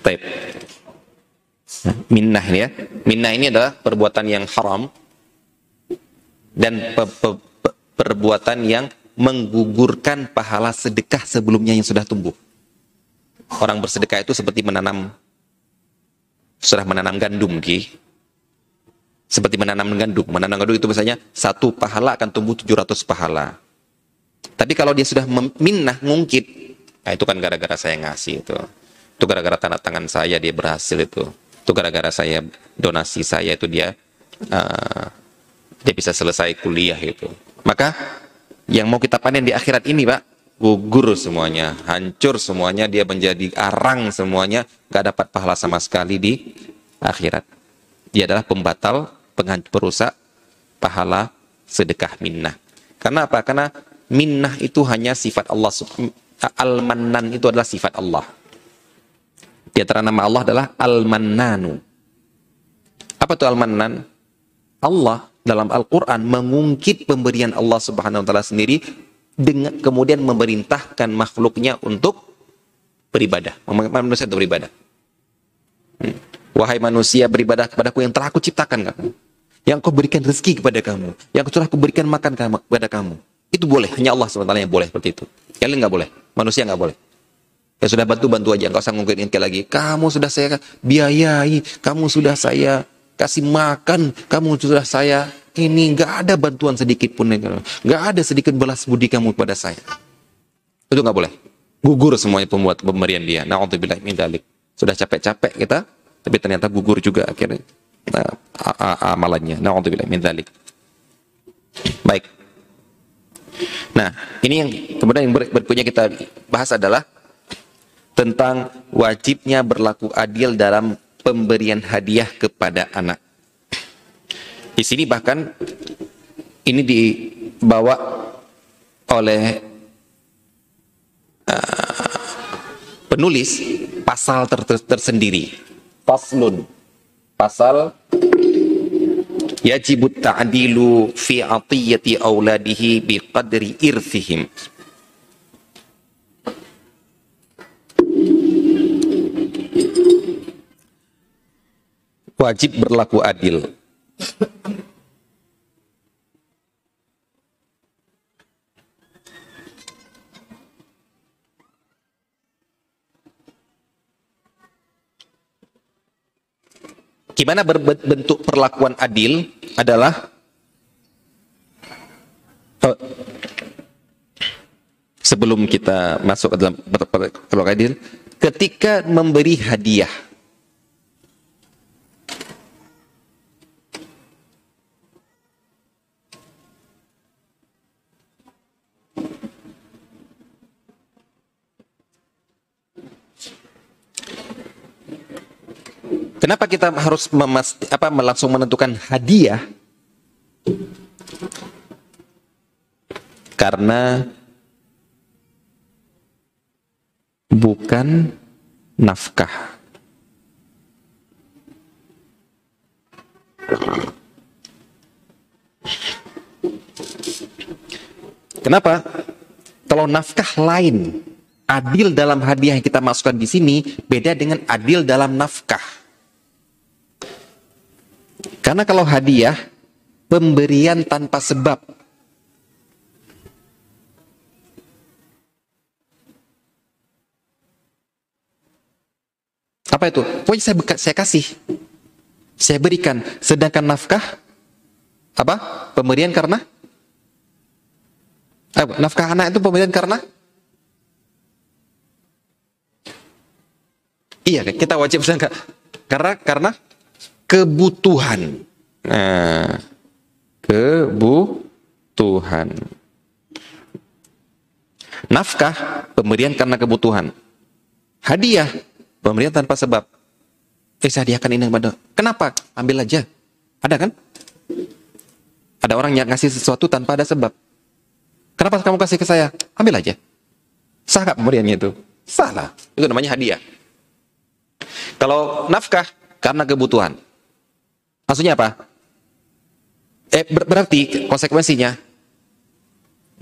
A: Baik. Minnah ini ya. Minnah ini adalah perbuatan yang haram dan pe pe pe perbuatan yang menggugurkan pahala sedekah sebelumnya yang sudah tumbuh. Orang bersedekah itu seperti menanam sudah menanam gandum ki. Seperti menanam gandum. Menanam gandum itu misalnya satu pahala akan tumbuh 700 pahala. Tapi kalau dia sudah minnah ngungkit, nah itu kan gara-gara saya ngasih itu. Itu gara-gara tanda tangan saya dia berhasil itu. Itu gara-gara saya donasi saya itu dia uh, dia bisa selesai kuliah itu. Maka yang mau kita panen di akhirat ini, Pak, gugur semuanya, hancur semuanya, dia menjadi arang semuanya, gak dapat pahala sama sekali di akhirat. Dia adalah pembatal, penghancur perusak pahala sedekah minnah. Karena apa? Karena minnah itu hanya sifat Allah. Al-Mannan itu adalah sifat Allah. Di antara nama Allah adalah Al-Mannanu. Apa itu Al-Mannan? Allah dalam Al-Quran mengungkit pemberian Allah Subhanahu wa taala sendiri dengan kemudian memerintahkan makhluknya untuk beribadah. Manusia untuk beribadah. Hmm. Wahai manusia beribadah kepadaku yang telah aku ciptakan kamu. Yang kau berikan rezeki kepada kamu. Yang telah aku berikan makan kepada kamu. Itu boleh. Hanya Allah SWT yang boleh seperti itu. Kalian nggak boleh. Manusia nggak boleh. Ya sudah bantu-bantu aja, nggak usah ngungkit lagi. Kamu sudah saya biayai, kamu sudah saya kasih makan, kamu sudah saya ini nggak ada bantuan sedikit pun, nggak ada sedikit belas budi kamu kepada saya. Itu nggak boleh. Gugur semuanya pembuat pemberian dia. Nah, untuk bilang dalik. Sudah capek-capek kita, tapi ternyata gugur juga akhirnya nah, amalannya. Nah, untuk bilang dalik. Baik. Nah, ini yang kemudian yang berikutnya kita bahas adalah tentang wajibnya berlaku adil dalam pemberian hadiah kepada anak. Di sini bahkan ini dibawa oleh uh, penulis pasal ter ter tersendiri. Faslun. Pasal yajibut ta'dilu fi atiyati auladihi biqadri irthihim. Wajib berlaku adil. Gimana berbentuk perlakuan adil adalah oh, sebelum kita masuk ke dalam perlakuan adil, ketika memberi hadiah Kenapa kita harus memasti, apa langsung menentukan hadiah? Karena bukan nafkah. Kenapa? Kalau nafkah lain, adil dalam hadiah yang kita masukkan di sini beda dengan adil dalam nafkah. Karena kalau hadiah, pemberian tanpa sebab. Apa itu? Pokoknya saya, saya kasih. Saya berikan. Sedangkan nafkah, apa? Pemberian karena? Eh, nafkah anak itu pemberian karena? Iya, kita wajib karena karena kebutuhan. Nah, kebutuhan. Nafkah, pemberian karena kebutuhan. Hadiah, pemberian tanpa sebab. Eh, saya hadiahkan ini kepada. Kenapa? Ambil aja. Ada kan? Ada orang yang ngasih sesuatu tanpa ada sebab. Kenapa kamu kasih ke saya? Ambil aja. Sah nggak pemberiannya itu? Salah. Itu namanya hadiah. Kalau nafkah karena kebutuhan. Maksudnya apa? Eh ber berarti konsekuensinya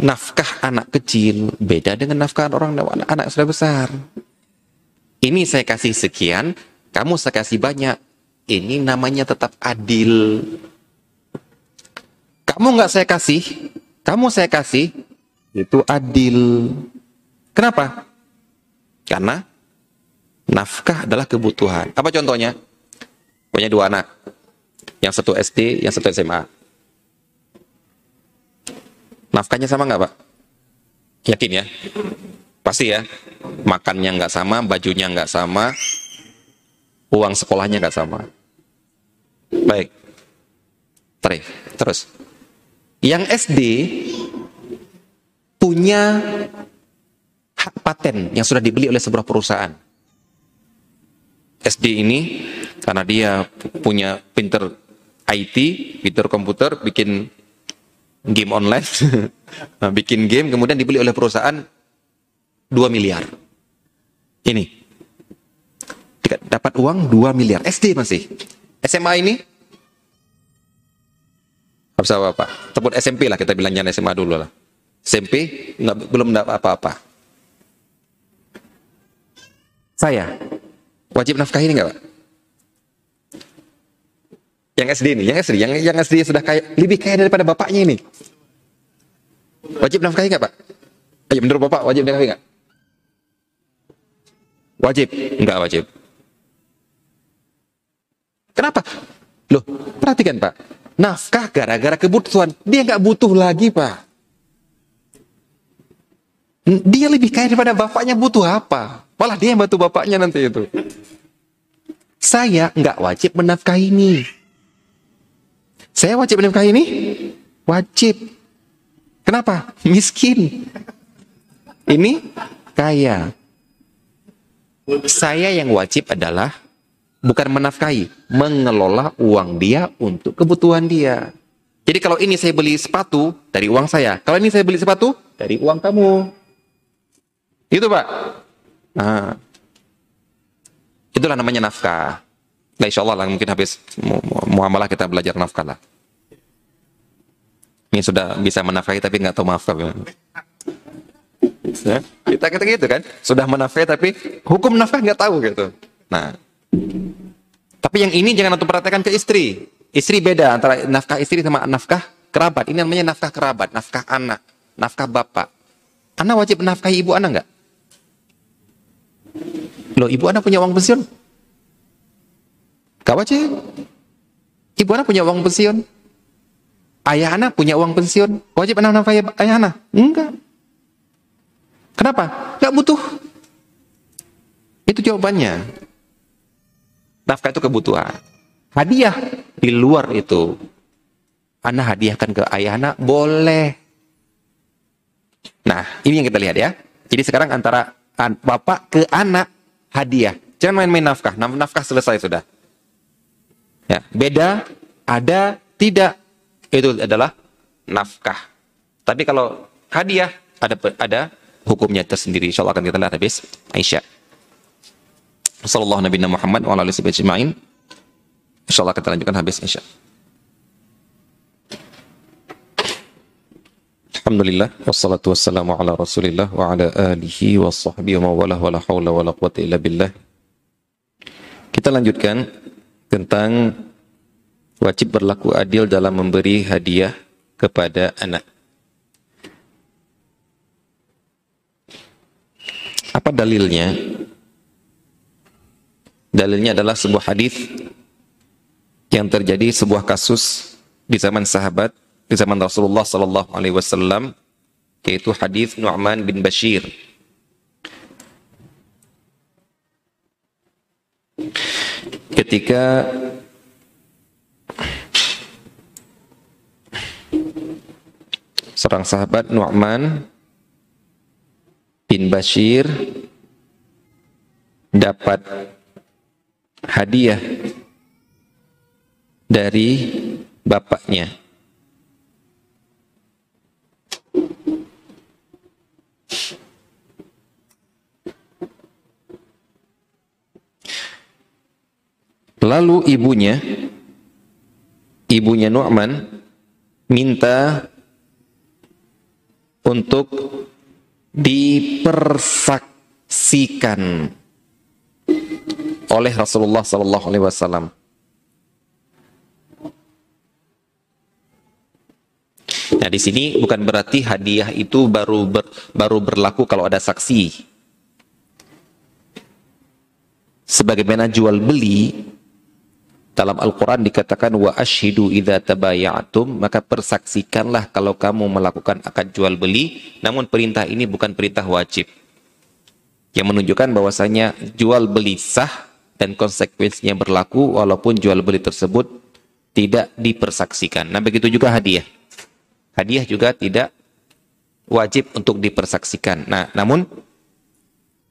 A: nafkah anak kecil beda dengan nafkah orang anak, anak sudah besar. Ini saya kasih sekian, kamu saya kasih banyak. Ini namanya tetap adil. Kamu nggak saya kasih, kamu saya kasih, itu adil. Kenapa? Karena nafkah adalah kebutuhan. Apa contohnya? Punya dua anak. Yang satu SD, yang satu SMA. Nafkahnya sama nggak Pak? Yakin ya? Pasti ya. Makannya nggak sama, bajunya nggak sama, uang sekolahnya nggak sama. Baik. Terus. Yang SD punya hak paten yang sudah dibeli oleh sebuah perusahaan. SD ini karena dia punya pinter IT, pinter komputer, bikin game online, nah, bikin game kemudian dibeli oleh perusahaan 2 miliar. Ini dapat uang 2 miliar SD masih. SMA ini apa apa Teput SMP lah kita bilang jangan SMA dulu lah. SMP nggak belum dapat apa-apa. Saya wajib nafkah ini nggak pak? Yang SD ini, yang SD, yang yang SD sudah kaya, lebih kaya daripada bapaknya ini. Wajib nafkahi nggak pak? Ayo menurut bapak wajib nafkahi nggak? Wajib, nggak wajib. Kenapa? Loh, perhatikan pak nafkah gara-gara kebutuhan. Dia nggak butuh lagi, Pak. Dia lebih kaya daripada bapaknya butuh apa? Malah dia yang bantu bapaknya nanti itu. Saya nggak wajib menafkahi ini. Saya wajib menafkahi ini? Wajib. Kenapa? Miskin. Ini kaya. Saya yang wajib adalah bukan menafkahi, mengelola uang dia untuk kebutuhan dia. Jadi kalau ini saya beli sepatu dari uang saya, kalau ini saya beli sepatu dari uang kamu. Itu Pak. Nah, itulah namanya nafkah. Nah, insya Allah lah mungkin habis muamalah kita belajar nafkah lah. Ini sudah bisa menafkahi tapi nggak tahu nafkah. Ya, kita kita gitu kan, sudah menafkahi tapi hukum nafkah nggak tahu gitu. Nah, tapi yang ini jangan untuk perhatikan ke istri. Istri beda antara nafkah istri sama nafkah kerabat. Ini namanya nafkah kerabat, nafkah anak, nafkah bapak. Anak wajib menafkahi ibu anak enggak? Loh, ibu anak punya uang pensiun? Gak wajib. Ibu anak punya uang pensiun. Ayah anak punya uang pensiun. Wajib anak nafkahi ayah anak? Enggak. Kenapa? Gak butuh. Itu jawabannya. Nafkah itu kebutuhan. Hadiah di luar itu. Anak hadiahkan ke ayah anak, boleh. Nah, ini yang kita lihat ya. Jadi sekarang antara bapak ke anak, hadiah. Jangan main-main nafkah. Nafkah selesai sudah. Ya, beda, ada, tidak. Itu adalah nafkah. Tapi kalau hadiah, ada ada hukumnya tersendiri. Insya Allah akan kita lihat habis Aisyah. Sallallahu Nabi Muhammad wa alihi ajma'in. Insyaallah kita lanjutkan habis insya. Alhamdulillah wassalatu wassalamu ala Rasulillah wa ala alihi wa sahbihi wa wala wa la haula wa la quwata illa billah. Kita lanjutkan tentang wajib berlaku adil dalam memberi hadiah kepada anak. Apa dalilnya? Dalilnya adalah sebuah hadis yang terjadi sebuah kasus di zaman sahabat di zaman Rasulullah sallallahu alaihi wasallam yaitu hadis Nu'man bin Bashir ketika seorang sahabat Nu'man bin Bashir dapat hadiah dari bapaknya. Lalu ibunya, ibunya Nu'man minta untuk dipersaksikan oleh Rasulullah Sallallahu Alaihi Wasallam. Nah di sini bukan berarti hadiah itu baru ber, baru berlaku kalau ada saksi. Sebagaimana jual beli dalam Al-Quran dikatakan wa ashidu tabayatum maka persaksikanlah kalau kamu melakukan akad jual beli namun perintah ini bukan perintah wajib yang menunjukkan bahwasanya jual beli sah dan konsekuensinya berlaku walaupun jual beli tersebut tidak dipersaksikan. Nah begitu juga hadiah. Hadiah juga tidak wajib untuk dipersaksikan. Nah, namun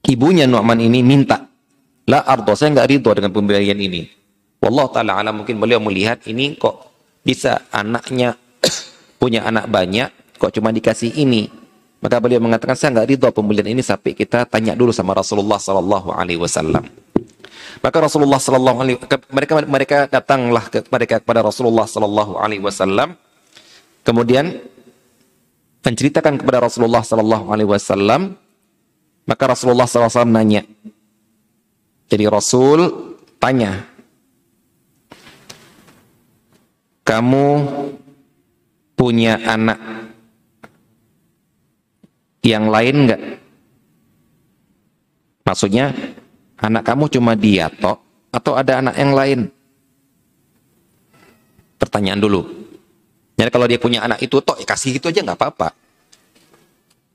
A: ibunya Nu'man ini minta, la ardo, saya nggak ridho dengan pemberian ini. Wallah ta'ala alam mungkin beliau melihat ini kok bisa anaknya punya anak banyak, kok cuma dikasih ini. Maka beliau mengatakan saya nggak ridho pembelian ini sampai kita tanya dulu sama Rasulullah Sallallahu Alaihi Wasallam. Maka Rasulullah Sallallahu Alaihi mereka mereka datanglah ke mereka kepada Rasulullah Sallallahu Alaihi Wasallam kemudian menceritakan kepada Rasulullah Sallallahu Alaihi Wasallam, maka Rasulullah SAW nanya. Jadi Rasul tanya, kamu punya anak yang lain enggak? Maksudnya anak kamu cuma dia toh atau ada anak yang lain? Pertanyaan dulu. Jadi kalau dia punya anak itu toh ya kasih gitu aja nggak apa-apa.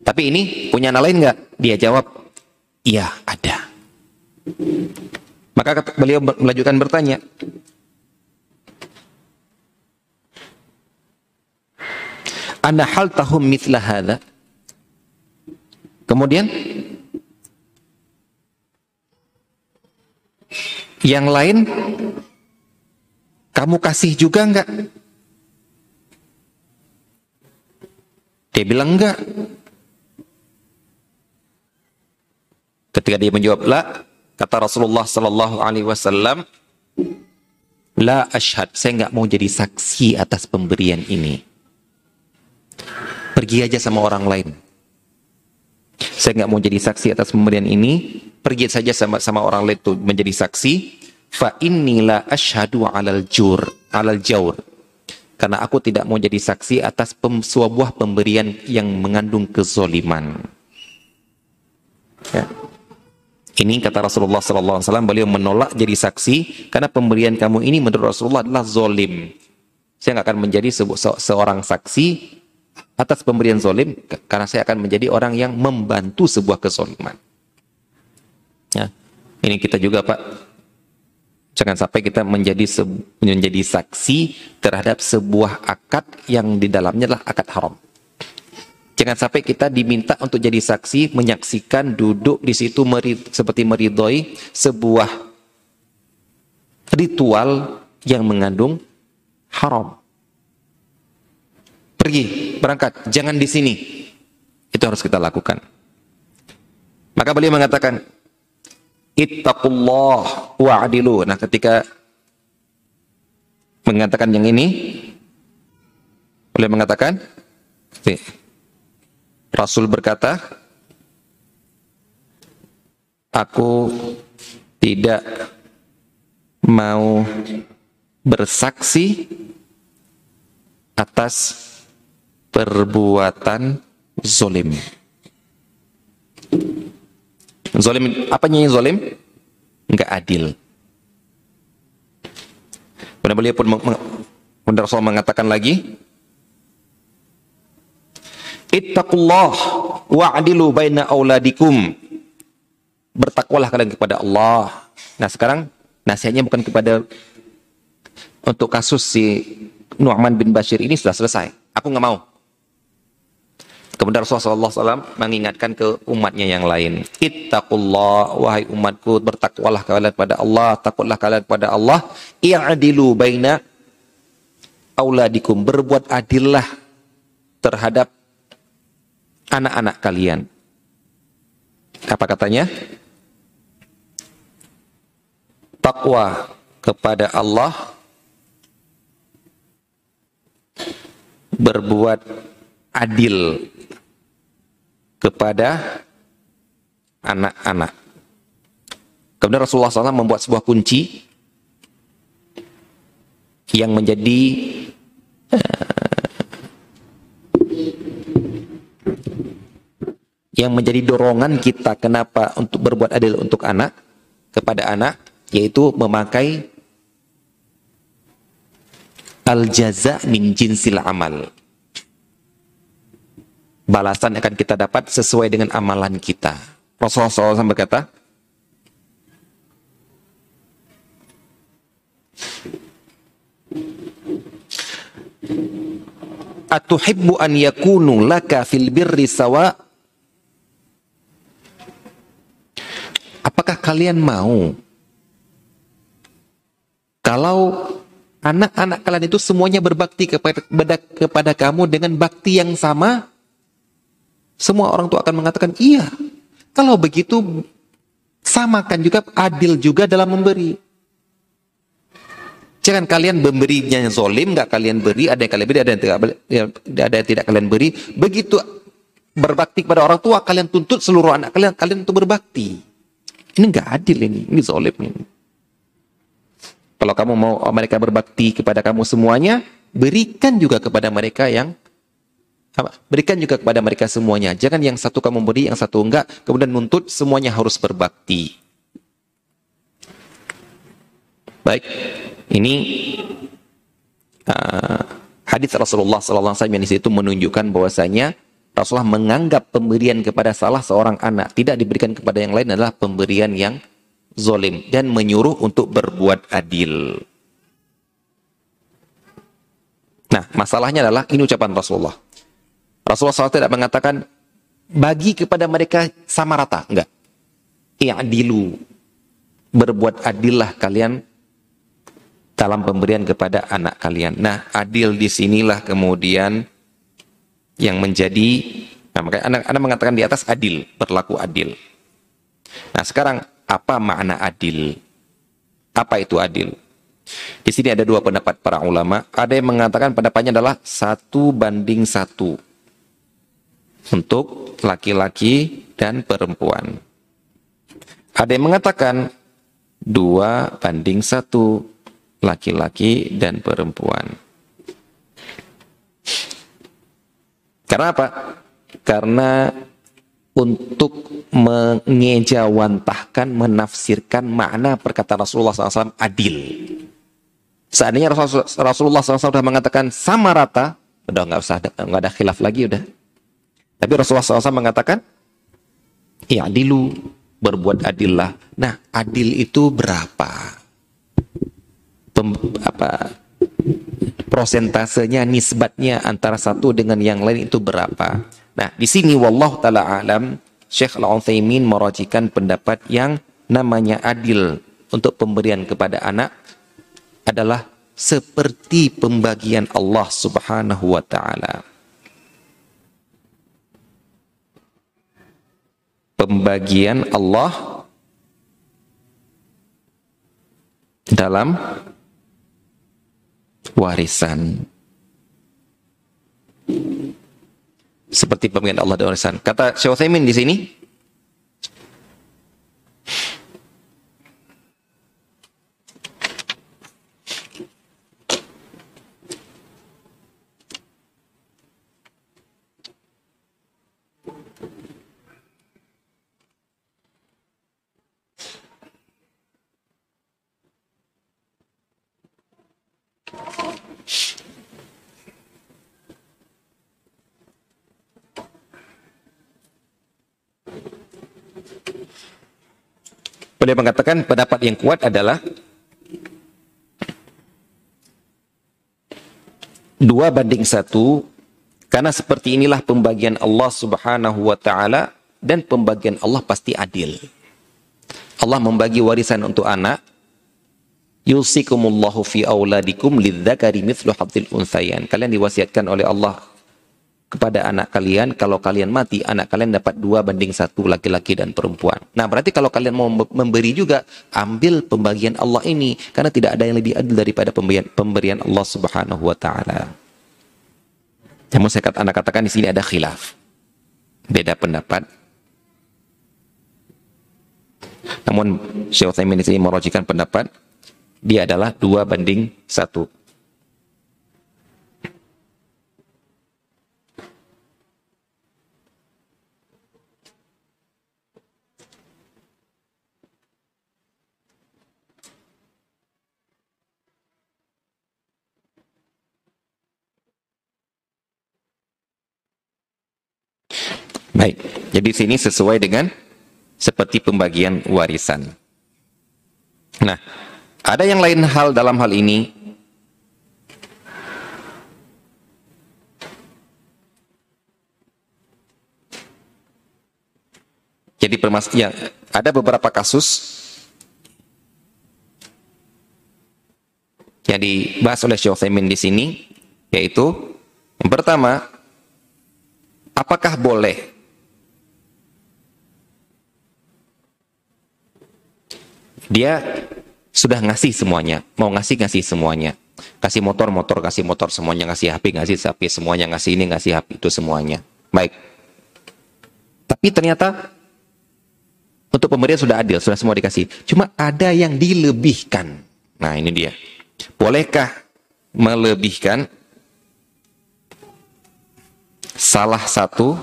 A: Tapi ini punya anak lain nggak? Dia jawab, iya ada. Maka beliau melanjutkan bertanya, Anda hal tahum mitlah hadha. Kemudian yang lain kamu kasih juga enggak? Dia bilang enggak. Ketika dia menjawab la, kata Rasulullah sallallahu alaihi wasallam, la ashhad, saya enggak mau jadi saksi atas pemberian ini. Pergi aja sama orang lain. Saya enggak mau jadi saksi atas pemberian ini, pergi saja sama sama orang lain itu menjadi saksi. Fa inni la ashhadu alal jur, alal jaur karena aku tidak mau jadi saksi atas pem, sebuah pemberian yang mengandung kezoliman. Ya. Ini kata Rasulullah SAW, beliau menolak jadi saksi karena pemberian kamu ini menurut Rasulullah adalah zolim. Saya nggak akan menjadi se se seorang saksi atas pemberian zolim karena saya akan menjadi orang yang membantu sebuah kezoliman. Ya. Ini kita juga Pak Jangan sampai kita menjadi menjadi saksi terhadap sebuah akad yang di dalamnya adalah akad haram. Jangan sampai kita diminta untuk jadi saksi, menyaksikan, duduk di situ merid, seperti meridhoi sebuah ritual yang mengandung haram. Pergi, berangkat, jangan di sini. Itu harus kita lakukan. Maka beliau mengatakan, ittaqullah wa'adilu. Nah, ketika mengatakan yang ini, boleh mengatakan, Rasul berkata, aku tidak mau bersaksi atas perbuatan zolim. Zolim, apanya yang zolim? Enggak adil. Kemudian beliau pun kemudian Rasul mengatakan lagi, Ittaqullah wa'adilu baina auladikum. Bertakwalah kalian kepada Allah. Nah sekarang nasihatnya bukan kepada untuk kasus si Nu'man bin Bashir ini sudah selesai. Aku nggak mau. Kemudian Rasulullah SAW mengingatkan ke umatnya yang lain. Ittaqullah, wahai umatku, bertakwalah kalian pada Allah, takutlah kalian pada Allah. I'adilu baina auladikum. Berbuat adillah terhadap anak-anak kalian. Apa katanya? Takwa kepada Allah berbuat adil kepada anak-anak. Kemudian Rasulullah SAW membuat sebuah kunci yang menjadi uh, yang menjadi dorongan kita kenapa untuk berbuat adil untuk anak kepada anak yaitu memakai al jaza min jinsil amal balasan akan kita dapat sesuai dengan amalan kita Rasulullah SAW berkata Atuhibbu an yakunu laka fil birri sawa Apakah kalian mau kalau anak-anak kalian itu semuanya berbakti kepada, kepada kamu dengan bakti yang sama? Semua orang tua akan mengatakan iya. Kalau begitu samakan juga adil juga dalam memberi. Jangan kalian memberinya yang zolim, nggak kalian beri, ada yang kalian beri, ada yang tidak, ya, ada yang tidak kalian beri. Begitu berbakti kepada orang tua, kalian tuntut seluruh anak kalian, kalian untuk berbakti. Ini nggak adil ini, ini zolim ini. Kalau kamu mau mereka berbakti kepada kamu semuanya, berikan juga kepada mereka yang Berikan juga kepada mereka semuanya. Jangan yang satu kamu beri, yang satu enggak, kemudian nuntut semuanya harus berbakti. Baik. Ini uh, hadis Rasulullah SAW yang di situ menunjukkan bahwasanya Rasulullah menganggap pemberian kepada salah seorang anak tidak diberikan kepada yang lain adalah pemberian yang zolim dan menyuruh untuk berbuat adil. Nah, masalahnya adalah ini ucapan Rasulullah. Rasulullah SAW tidak mengatakan bagi kepada mereka sama rata, enggak. Yang adilu. Berbuat adillah kalian dalam pemberian kepada anak kalian. Nah, adil di sinilah kemudian yang menjadi nah, makanya anak, anak mengatakan di atas adil, berlaku adil. Nah, sekarang apa makna adil? Apa itu adil? Di sini ada dua pendapat para ulama. Ada yang mengatakan pendapatnya adalah satu banding satu untuk laki-laki dan perempuan. Ada yang mengatakan dua banding satu laki-laki dan perempuan. Karena apa? Karena untuk mengejawantahkan, menafsirkan makna perkataan Rasulullah SAW adil. Seandainya Rasulullah SAW sudah mengatakan sama rata, udah nggak usah nggak ada khilaf lagi udah. Tapi Rasulullah SAW mengatakan, ya adilu berbuat adil lah. Nah, adil itu berapa? pem, apa prosentasenya nisbatnya antara satu dengan yang lain itu berapa. Nah, di sini wallahu taala alam Syekh Al-Utsaimin merajikan pendapat yang namanya adil untuk pemberian kepada anak adalah seperti pembagian Allah Subhanahu wa taala. Pembagian Allah dalam warisan. Seperti pembagian Allah dan warisan. Kata Syekh di sini, Beliau mengatakan pendapat yang kuat adalah dua banding satu karena seperti inilah pembagian Allah Subhanahu wa taala dan pembagian Allah pasti adil. Allah membagi warisan untuk anak. Yusikumullahu fi auladikum lidzakari mithlu hadzil unsayan. Kalian diwasiatkan oleh Allah kepada anak kalian, kalau kalian mati, anak kalian dapat dua banding satu laki-laki dan perempuan. Nah, berarti kalau kalian mau memberi juga, ambil pembagian Allah ini, karena tidak ada yang lebih adil daripada pemberian, pemberian Allah Subhanahu wa Ta'ala. Namun saya kata, anda katakan di sini ada khilaf, beda pendapat. Namun Syekh Utsaimin di sini merojikan pendapat dia adalah dua banding satu. Baik, jadi sini sesuai dengan seperti pembagian warisan. Nah, ada yang lain hal dalam hal ini Jadi permasalahan ya, ada beberapa kasus yang dibahas oleh Syekh Utsaimin di sini yaitu yang pertama apakah boleh dia sudah ngasih semuanya, mau ngasih ngasih semuanya. Kasih motor, motor, kasih motor semuanya, ngasih HP, ngasih HP semuanya, ngasih ini, ngasih HP itu semuanya. Baik. Tapi ternyata untuk pemberian sudah adil, sudah semua dikasih. Cuma ada yang dilebihkan. Nah, ini dia. Bolehkah melebihkan salah satu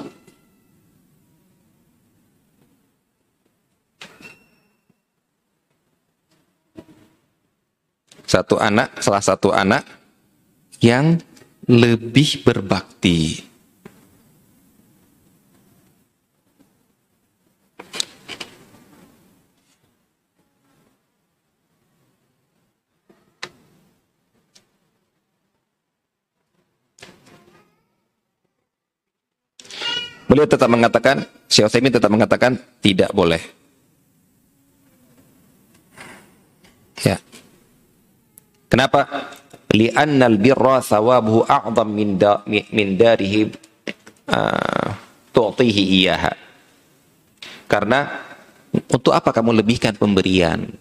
A: satu anak, salah satu anak yang lebih berbakti. Beliau tetap mengatakan, Syekh Utsaimin tetap mengatakan tidak boleh. Ya. Kenapa? Li'annal birra thawabuhu a'zam min, da, min darihi uh, iyaha. Karena untuk apa kamu lebihkan pemberian?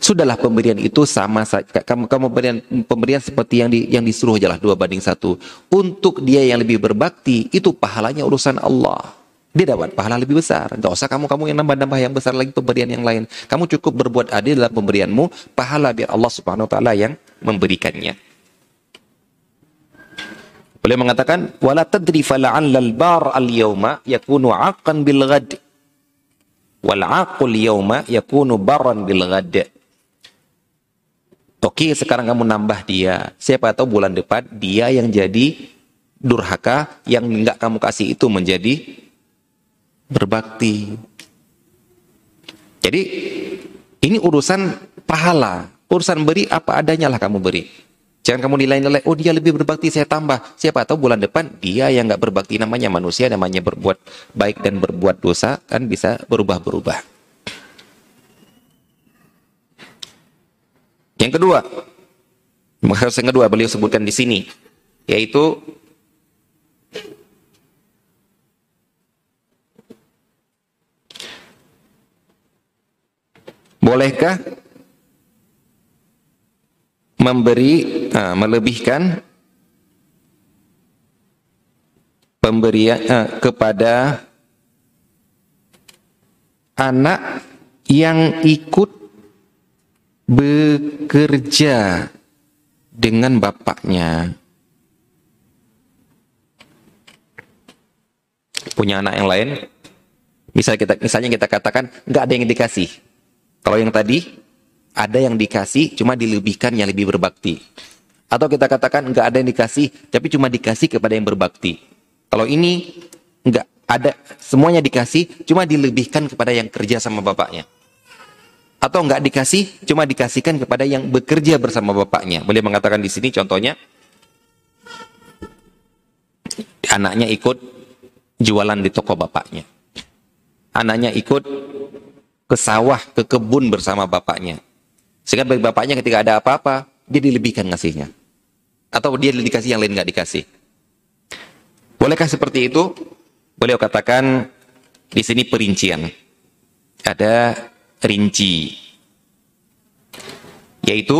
A: Sudahlah pemberian itu sama saja. Kamu kamu pemberian pemberian seperti yang di, yang disuruh ajalah dua banding satu. Untuk dia yang lebih berbakti itu pahalanya urusan Allah dia dapat pahala lebih besar. Tidak usah kamu kamu yang nambah-nambah yang besar lagi pemberian yang lain. Kamu cukup berbuat adil dalam pemberianmu, pahala biar Allah Subhanahu wa taala yang memberikannya. Beliau mengatakan, "Wala tadri fala'alla al-bar al-yawma yakunu 'aqqan bil ghad." Wal 'aqul yakunu baran bil ghad. Oke, sekarang kamu nambah dia. Siapa tahu bulan depan dia yang jadi durhaka yang enggak kamu kasih itu menjadi berbakti. Jadi ini urusan pahala, urusan beri apa adanya lah kamu beri. Jangan kamu nilai-nilai, oh dia lebih berbakti, saya tambah. Siapa tahu bulan depan dia yang nggak berbakti namanya manusia, namanya berbuat baik dan berbuat dosa kan bisa berubah-berubah. Yang kedua, yang kedua beliau sebutkan di sini, yaitu Bolehkah memberi, uh, melebihkan pemberian uh, kepada anak yang ikut bekerja dengan bapaknya. Punya anak yang lain, misalnya kita misalnya kita katakan nggak ada yang dikasih, kalau yang tadi ada yang dikasih cuma dilebihkan yang lebih berbakti. Atau kita katakan nggak ada yang dikasih tapi cuma dikasih kepada yang berbakti. Kalau ini nggak ada semuanya dikasih cuma dilebihkan kepada yang kerja sama bapaknya. Atau nggak dikasih cuma dikasihkan kepada yang bekerja bersama bapaknya. Boleh mengatakan di sini contohnya anaknya ikut jualan di toko bapaknya. Anaknya ikut ke sawah, ke kebun bersama bapaknya. Sehingga bagi bapaknya ketika ada apa-apa, dia dilebihkan ngasihnya. Atau dia dikasih yang lain nggak dikasih. Bolehkah seperti itu? Beliau katakan di sini perincian. Ada rinci. Yaitu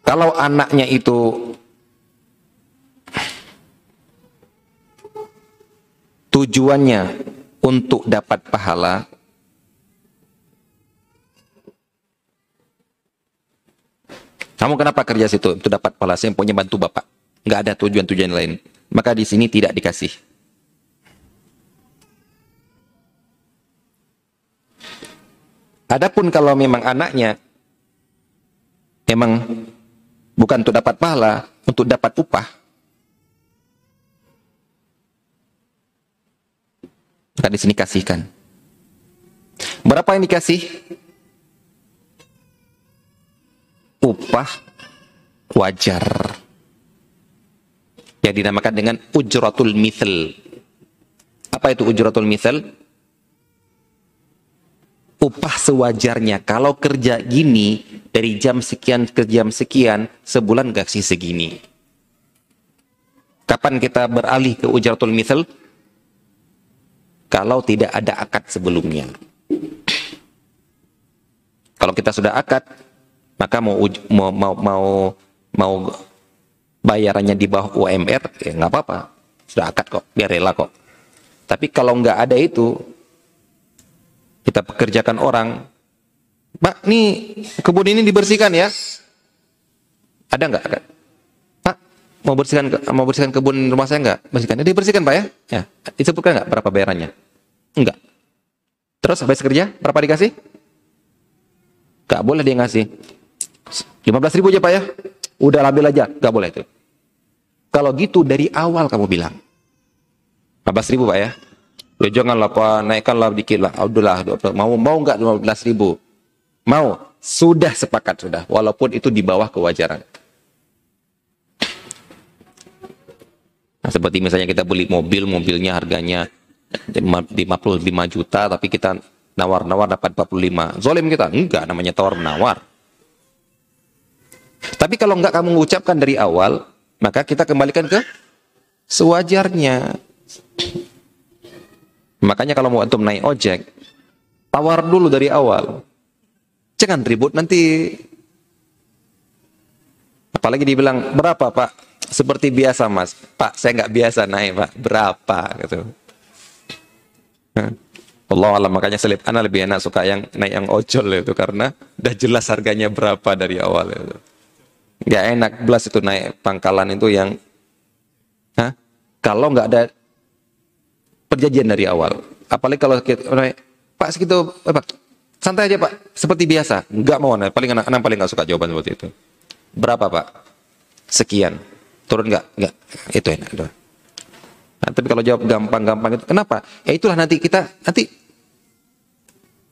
A: kalau anaknya itu tujuannya untuk dapat pahala Kamu kenapa kerja situ? Untuk dapat pahala saya punya bantu bapak. Nggak ada tujuan-tujuan lain. Maka di sini tidak dikasih. Adapun kalau memang anaknya memang bukan untuk dapat pahala, untuk dapat upah, maka di sini kasihkan. Berapa yang dikasih? upah wajar yang dinamakan dengan ujratul mithl. Apa itu ujratul mithl? Upah sewajarnya. Kalau kerja gini dari jam sekian ke jam sekian, sebulan gak sih segini. Kapan kita beralih ke ujratul mithl? Kalau tidak ada akad sebelumnya. Kalau kita sudah akad, maka mau mau mau mau, mau bayarannya di bawah UMR ya nggak apa-apa. Sudah akad kok biar rela kok. Tapi kalau nggak ada itu kita pekerjakan orang pak nih kebun ini dibersihkan ya. Ada nggak mau bersihkan mau bersihkan kebun rumah saya nggak bersihkan ya dibersihkan pak ya ya disebutkan nggak berapa bayarannya enggak terus habis kerja berapa dikasih Gak boleh dia ngasih 15 ribu aja Pak ya. Udah ambil aja. Gak boleh itu. Kalau gitu dari awal kamu bilang. 15 ribu Pak ya. Ya janganlah Pak, naikkanlah dikit lah. Udahlah, mau mau nggak 15 ribu? Mau. Sudah sepakat sudah. Walaupun itu di bawah kewajaran. Nah, seperti misalnya kita beli mobil, mobilnya harganya 55 juta, tapi kita nawar-nawar dapat 45. Zolim kita? Enggak, namanya tawar-menawar. Tapi kalau enggak kamu mengucapkan dari awal, maka kita kembalikan ke sewajarnya. Makanya kalau mau antum naik ojek, tawar dulu dari awal. Jangan ribut nanti. Apalagi dibilang, berapa pak? Seperti biasa mas. Pak, saya nggak biasa naik pak. Berapa? Gitu. Allah Allah makanya selip anak lebih enak suka yang naik yang ojol itu karena udah jelas harganya berapa dari awal itu. Gak enak belas itu naik pangkalan itu yang Hah? kalau nggak ada perjanjian dari awal. Apalagi kalau kita naik, Pak segitu, eh, Pak, santai aja Pak, seperti biasa. Nggak mau naik, paling anak, anak paling nggak suka jawaban seperti itu. Berapa Pak? Sekian. Turun nggak? Nggak. Itu enak. Doa. Nah, tapi kalau jawab gampang-gampang itu, kenapa? Ya itulah nanti kita nanti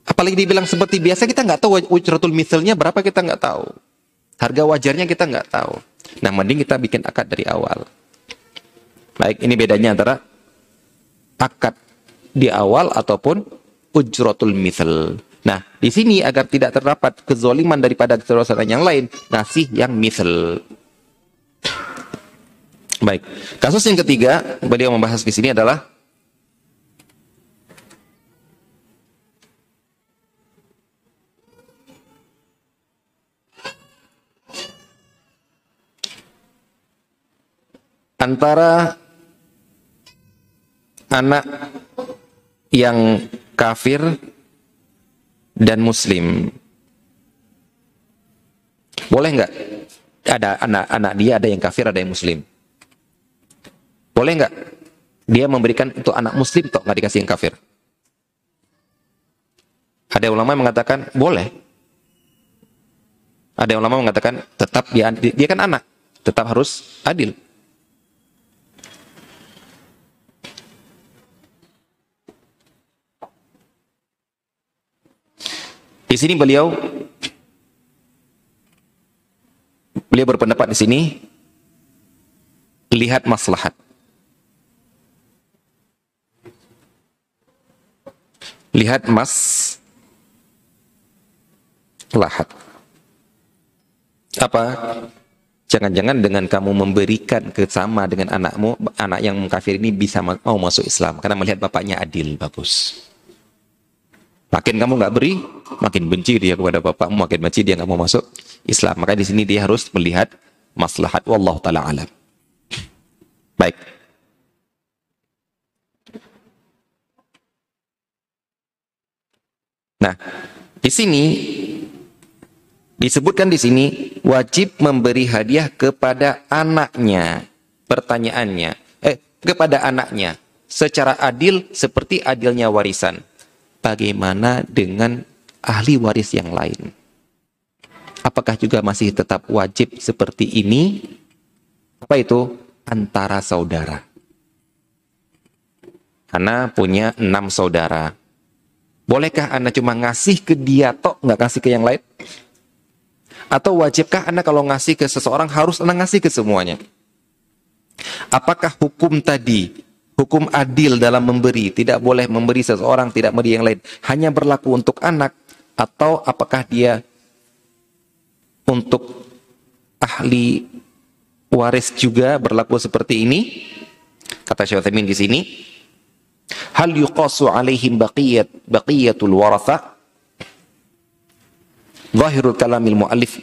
A: apalagi dibilang seperti biasa kita nggak tahu ujratul misalnya berapa kita nggak tahu. Harga wajarnya kita nggak tahu. Nah, mending kita bikin akad dari awal. Baik, ini bedanya antara akad di awal ataupun ujratul misal. Nah, di sini agar tidak terdapat kezoliman daripada kesalahan yang lain, ngasih yang misal. Baik, kasus yang ketiga beliau membahas di sini adalah antara anak yang kafir dan muslim. Boleh nggak? Ada anak-anak dia ada yang kafir, ada yang muslim. Boleh nggak? Dia memberikan untuk anak muslim toh nggak dikasih yang kafir. Ada ulama yang mengatakan boleh. Ada ulama yang mengatakan tetap dia dia kan anak, tetap harus adil. Di sini beliau beliau berpendapat di sini lihat maslahat. Lihat mas lahat. Apa? Jangan-jangan dengan kamu memberikan kesama dengan anakmu, anak yang kafir ini bisa mau masuk Islam karena melihat bapaknya adil, bagus. Makin kamu nggak beri, makin benci dia kepada bapakmu, makin benci dia nggak mau masuk Islam. Maka di sini dia harus melihat maslahat wallahu taala alam. Baik. Nah, di sini disebutkan di sini wajib memberi hadiah kepada anaknya. Pertanyaannya, eh kepada anaknya secara adil seperti adilnya warisan. Bagaimana dengan ahli waris yang lain? Apakah juga masih tetap wajib seperti ini? Apa itu? Antara saudara. Anda punya enam saudara Bolehkah Anda cuma ngasih ke dia tok, nggak kasih ke yang lain? Atau wajibkah Anda kalau ngasih ke seseorang harus Anda ngasih ke semuanya? Apakah hukum tadi, hukum adil dalam memberi, tidak boleh memberi seseorang, tidak memberi yang lain, hanya berlaku untuk anak, atau apakah dia untuk ahli waris juga berlaku seperti ini? Kata Syekh di sini, hal yuqasu alaihim baqiyat baqiyatul waratha? Zahirul kalamil muallif.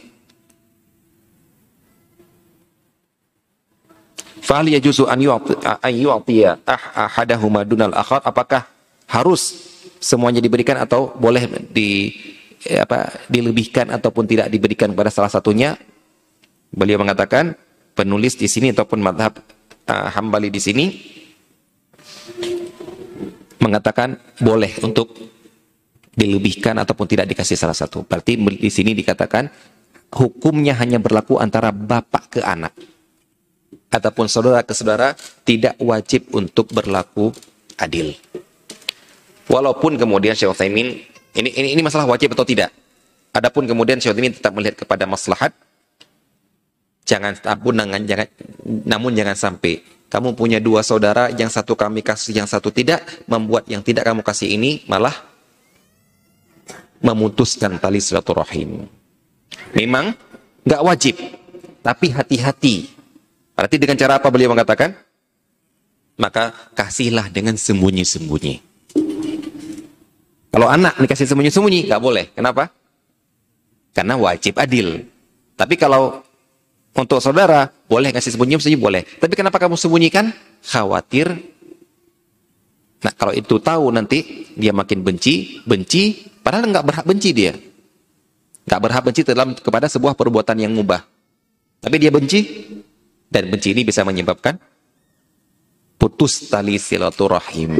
A: Fahal yajuzu an yu'tiya ah, ahadahuma dunal akhar? Apakah harus semuanya diberikan atau boleh di apa dilebihkan ataupun tidak diberikan kepada salah satunya? Beliau mengatakan penulis di sini ataupun madhab uh, hambali di sini mengatakan boleh untuk dilebihkan ataupun tidak dikasih salah satu. Berarti di sini dikatakan hukumnya hanya berlaku antara bapak ke anak. Ataupun saudara ke saudara tidak wajib untuk berlaku adil. Walaupun kemudian Syekh Utsaimin ini, ini ini masalah wajib atau tidak. Adapun kemudian Syekh Utsaimin tetap melihat kepada maslahat jangan ampun jangan namun jangan sampai kamu punya dua saudara, yang satu kami kasih, yang satu tidak, membuat yang tidak kamu kasih ini malah memutuskan tali silaturahim. Memang nggak wajib, tapi hati-hati. Berarti dengan cara apa beliau mengatakan? Maka kasihlah dengan sembunyi-sembunyi. Kalau anak dikasih sembunyi-sembunyi, nggak boleh. Kenapa? Karena wajib adil. Tapi kalau untuk saudara, boleh ngasih sembunyi-sembunyi boleh. Tapi kenapa kamu sembunyikan? Khawatir. Nah, kalau itu tahu nanti dia makin benci, benci, padahal nggak berhak benci dia. Nggak berhak benci dalam kepada sebuah perbuatan yang mubah. Tapi dia benci, dan benci ini bisa menyebabkan putus tali silaturahim.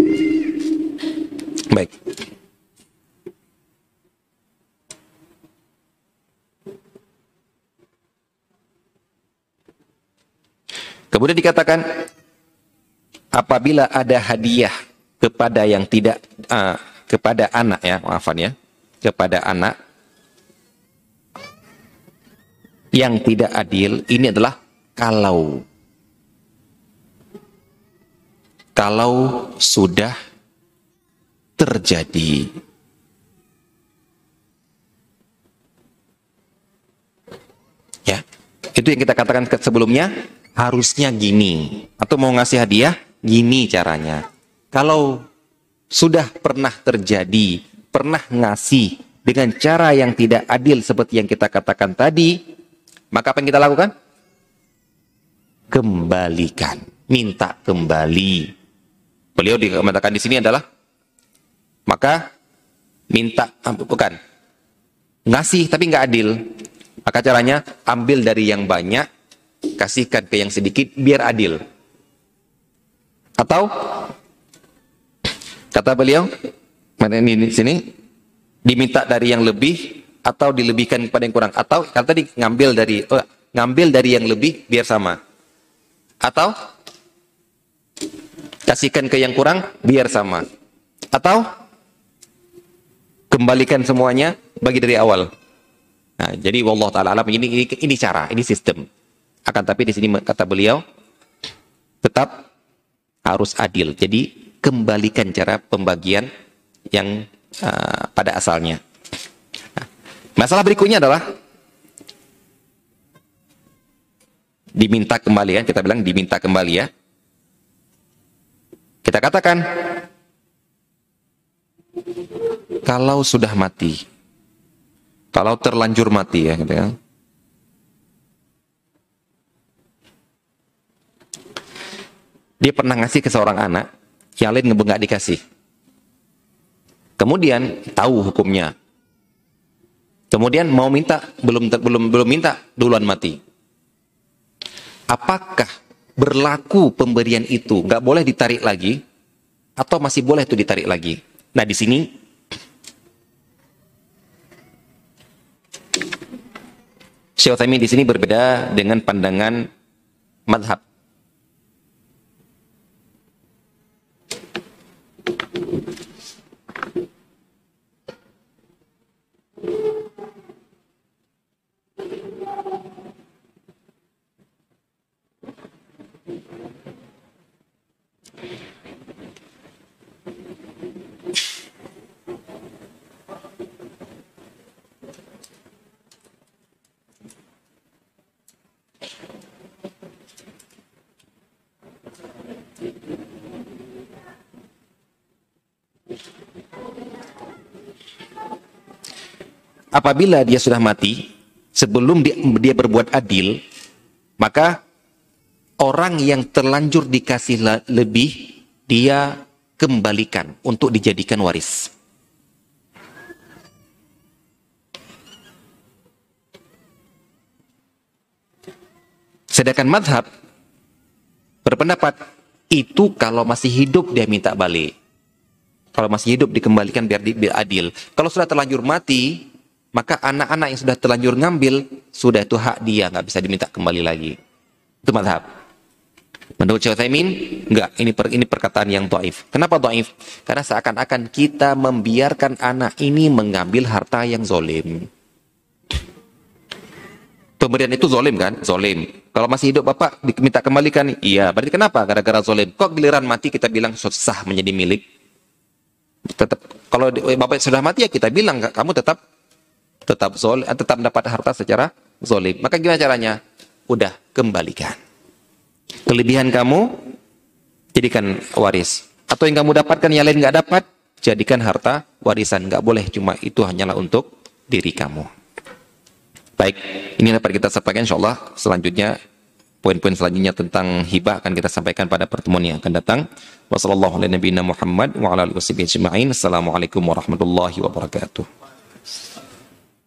A: Baik. Kemudian dikatakan apabila ada hadiah kepada yang tidak uh, kepada anak ya, maafan ya, kepada anak yang tidak adil ini adalah kalau kalau sudah terjadi. Ya itu yang kita katakan sebelumnya harusnya gini atau mau ngasih hadiah gini caranya. Kalau sudah pernah terjadi, pernah ngasih dengan cara yang tidak adil seperti yang kita katakan tadi, maka apa yang kita lakukan? Kembalikan, minta kembali. Beliau dikatakan di sini adalah maka minta bukan ngasih tapi nggak adil. Maka caranya ambil dari yang banyak kasihkan ke yang sedikit biar adil. Atau kata beliau, mana ini di sini diminta dari yang lebih atau dilebihkan kepada yang kurang atau kata tadi ngambil dari oh, ngambil dari yang lebih biar sama. Atau kasihkan ke yang kurang biar sama. Atau kembalikan semuanya bagi dari awal. Nah, jadi wallah taala ini, ini ini cara, ini sistem. Akan tapi di sini kata beliau tetap harus adil. Jadi kembalikan cara pembagian yang uh, pada asalnya. Nah, masalah berikutnya adalah diminta kembali ya, kita bilang diminta kembali ya. Kita katakan kalau sudah mati, kalau terlanjur mati ya, ya. Dia pernah ngasih ke seorang anak, yang lain nggak dikasih. Kemudian tahu hukumnya. Kemudian mau minta, belum belum belum minta, duluan mati. Apakah berlaku pemberian itu nggak boleh ditarik lagi atau masih boleh itu ditarik lagi? Nah di sini Utsaimin di sini berbeda dengan pandangan madhab apabila dia sudah mati, sebelum dia, dia berbuat adil, maka orang yang terlanjur dikasih lebih, dia kembalikan untuk dijadikan waris. Sedangkan madhab berpendapat itu kalau masih hidup dia minta balik. Kalau masih hidup dikembalikan biar, biar adil. Kalau sudah terlanjur mati, maka anak-anak yang sudah terlanjur ngambil, sudah itu hak dia, nggak bisa diminta kembali lagi. Itu madhab. Menurut Syekh Utsaimin, enggak, ini per, ini perkataan yang doif. Kenapa doif? Karena seakan-akan kita membiarkan anak ini mengambil harta yang zolim. Pemberian itu zolim kan? Zolim. Kalau masih hidup Bapak diminta kembalikan, iya. Berarti kenapa? Gara-gara zolim. Kok giliran mati kita bilang sah menjadi milik? Tetap kalau Bapak sudah mati ya kita bilang kamu tetap tetap zolim, eh, tetap mendapat harta secara zolim. Maka gimana caranya? Udah kembalikan. Kelebihan kamu jadikan waris. Atau yang kamu dapatkan yang lain nggak dapat, jadikan harta warisan. Nggak boleh cuma itu hanyalah untuk diri kamu. Baik, ini dapat kita sampaikan insya Allah. Selanjutnya, poin-poin selanjutnya tentang hibah akan kita sampaikan pada pertemuan yang akan datang. Wassalamualaikum warahmatullahi wabarakatuh.